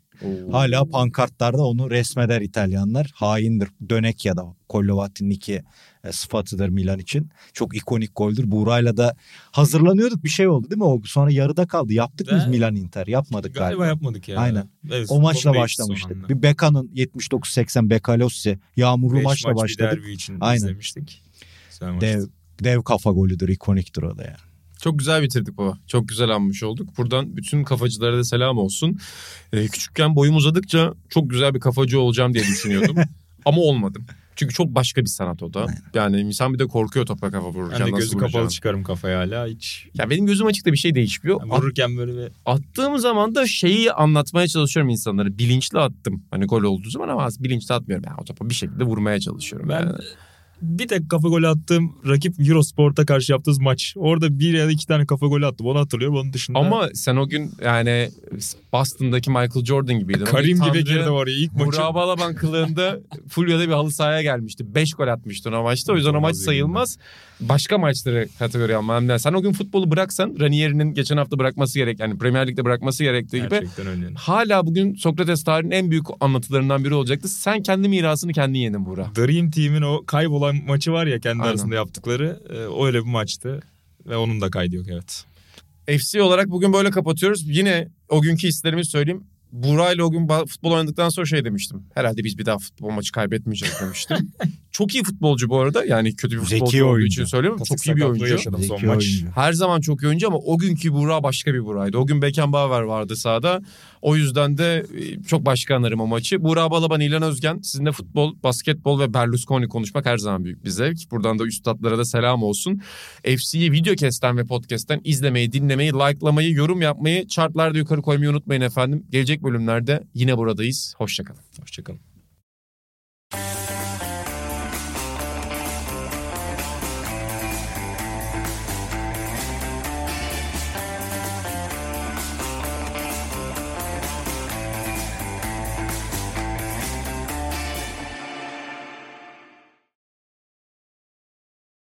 Hala pankartlarda onu resmeder İtalyanlar. Haindir. Dönek ya da Collovati'nin iki sıfatıdır Milan için. Çok ikonik goldür. Buğra'yla da hazırlanıyorduk bir şey oldu değil mi? O sonra yarıda kaldı. Yaptık biz Ben- Milan Inter. Yapmadık Galiba galiba. yapmadık ya. Aynen. Evet, O maçla başlamıştık. Bir Beka'nın 79-80 Bekalossi yağmurlu Beş maçla maç başladık. için Aynen. izlemiştik. Dev, dev kafa golüdür. ikoniktir o da yani. Çok güzel bitirdik baba. Çok güzel anmış olduk. Buradan bütün kafacılara da selam olsun. Ee, küçükken boyum uzadıkça çok güzel bir kafacı olacağım diye düşünüyordum. Ama olmadım. Çünkü çok başka bir sanat o da. Yani insan bir de korkuyor topa kafa vururken. Ben de gözü kapalı çıkarım kafaya hala hiç. Ya benim gözüm açıkta bir şey değişmiyor. Yani vururken böyle bir Attığım zaman da şeyi anlatmaya çalışıyorum insanlara. Bilinçli attım. Hani gol olduğu zaman ama az bilinçli atmıyorum. Yani o topa bir şekilde vurmaya çalışıyorum. Ben yani. Bir tek kafa golü attığım rakip Eurosport'a karşı yaptığımız maç. Orada bir ya da iki tane kafa golü attım. Onu hatırlıyorum. Onun dışında Ama sen o gün yani Boston'daki Michael Jordan gibiydin. Karim gibi girdim oraya. İlk maçı Burak Balaban kılığında Fulya'da bir halı sahaya gelmişti. 5 gol atmıştın o maçta. O yüzden o maç sayılmaz. Başka maçları kategori almam lazım. Sen o gün futbolu bıraksan Ranieri'nin geçen hafta bırakması gerek. Yani Premier Lig'de bırakması gerektiği gibi. Gerçekten öyle. Hala bugün Sokrates tarihinin en büyük anlatılarından biri olacaktı. Sen kendi mirasını kendin yedin Burak. Dream Team'in o kaybolan maçı var ya kendi Aynen. arasında yaptıkları. E, öyle bir maçtı. Ve onun da kaydı yok evet. FC olarak bugün böyle kapatıyoruz. Yine o günkü hislerimi söyleyeyim. Burak ile o gün futbol oynadıktan sonra şey demiştim. Herhalde biz bir daha futbol maçı kaybetmeyeceğiz demiştim. çok iyi futbolcu bu arada. Yani kötü bir Zeki futbolcu olduğu oyuncu. için söylüyorum. Çok iyi bir oyuncu. yaşadım son Zeki maç. oyuncu. Her zaman çok iyi oyuncu ama o günkü Burak başka bir Burak'ydı. O gün Beckenbauer vardı sahada. O yüzden de e, çok başka anlarım o maçı. Burak Balaban, İlhan Özgen. Sizinle futbol, basketbol ve Berlusconi konuşmak her zaman büyük bir zevk. Buradan da üstadlara da selam olsun. FC'yi videocast'ten ve podcast'ten izlemeyi, dinlemeyi, likelamayı, yorum yapmayı, chartlarda yukarı koymayı unutmayın efendim. Gelecek bölümlerde yine buradayız. Hoşçakalın. Hoşçakalın.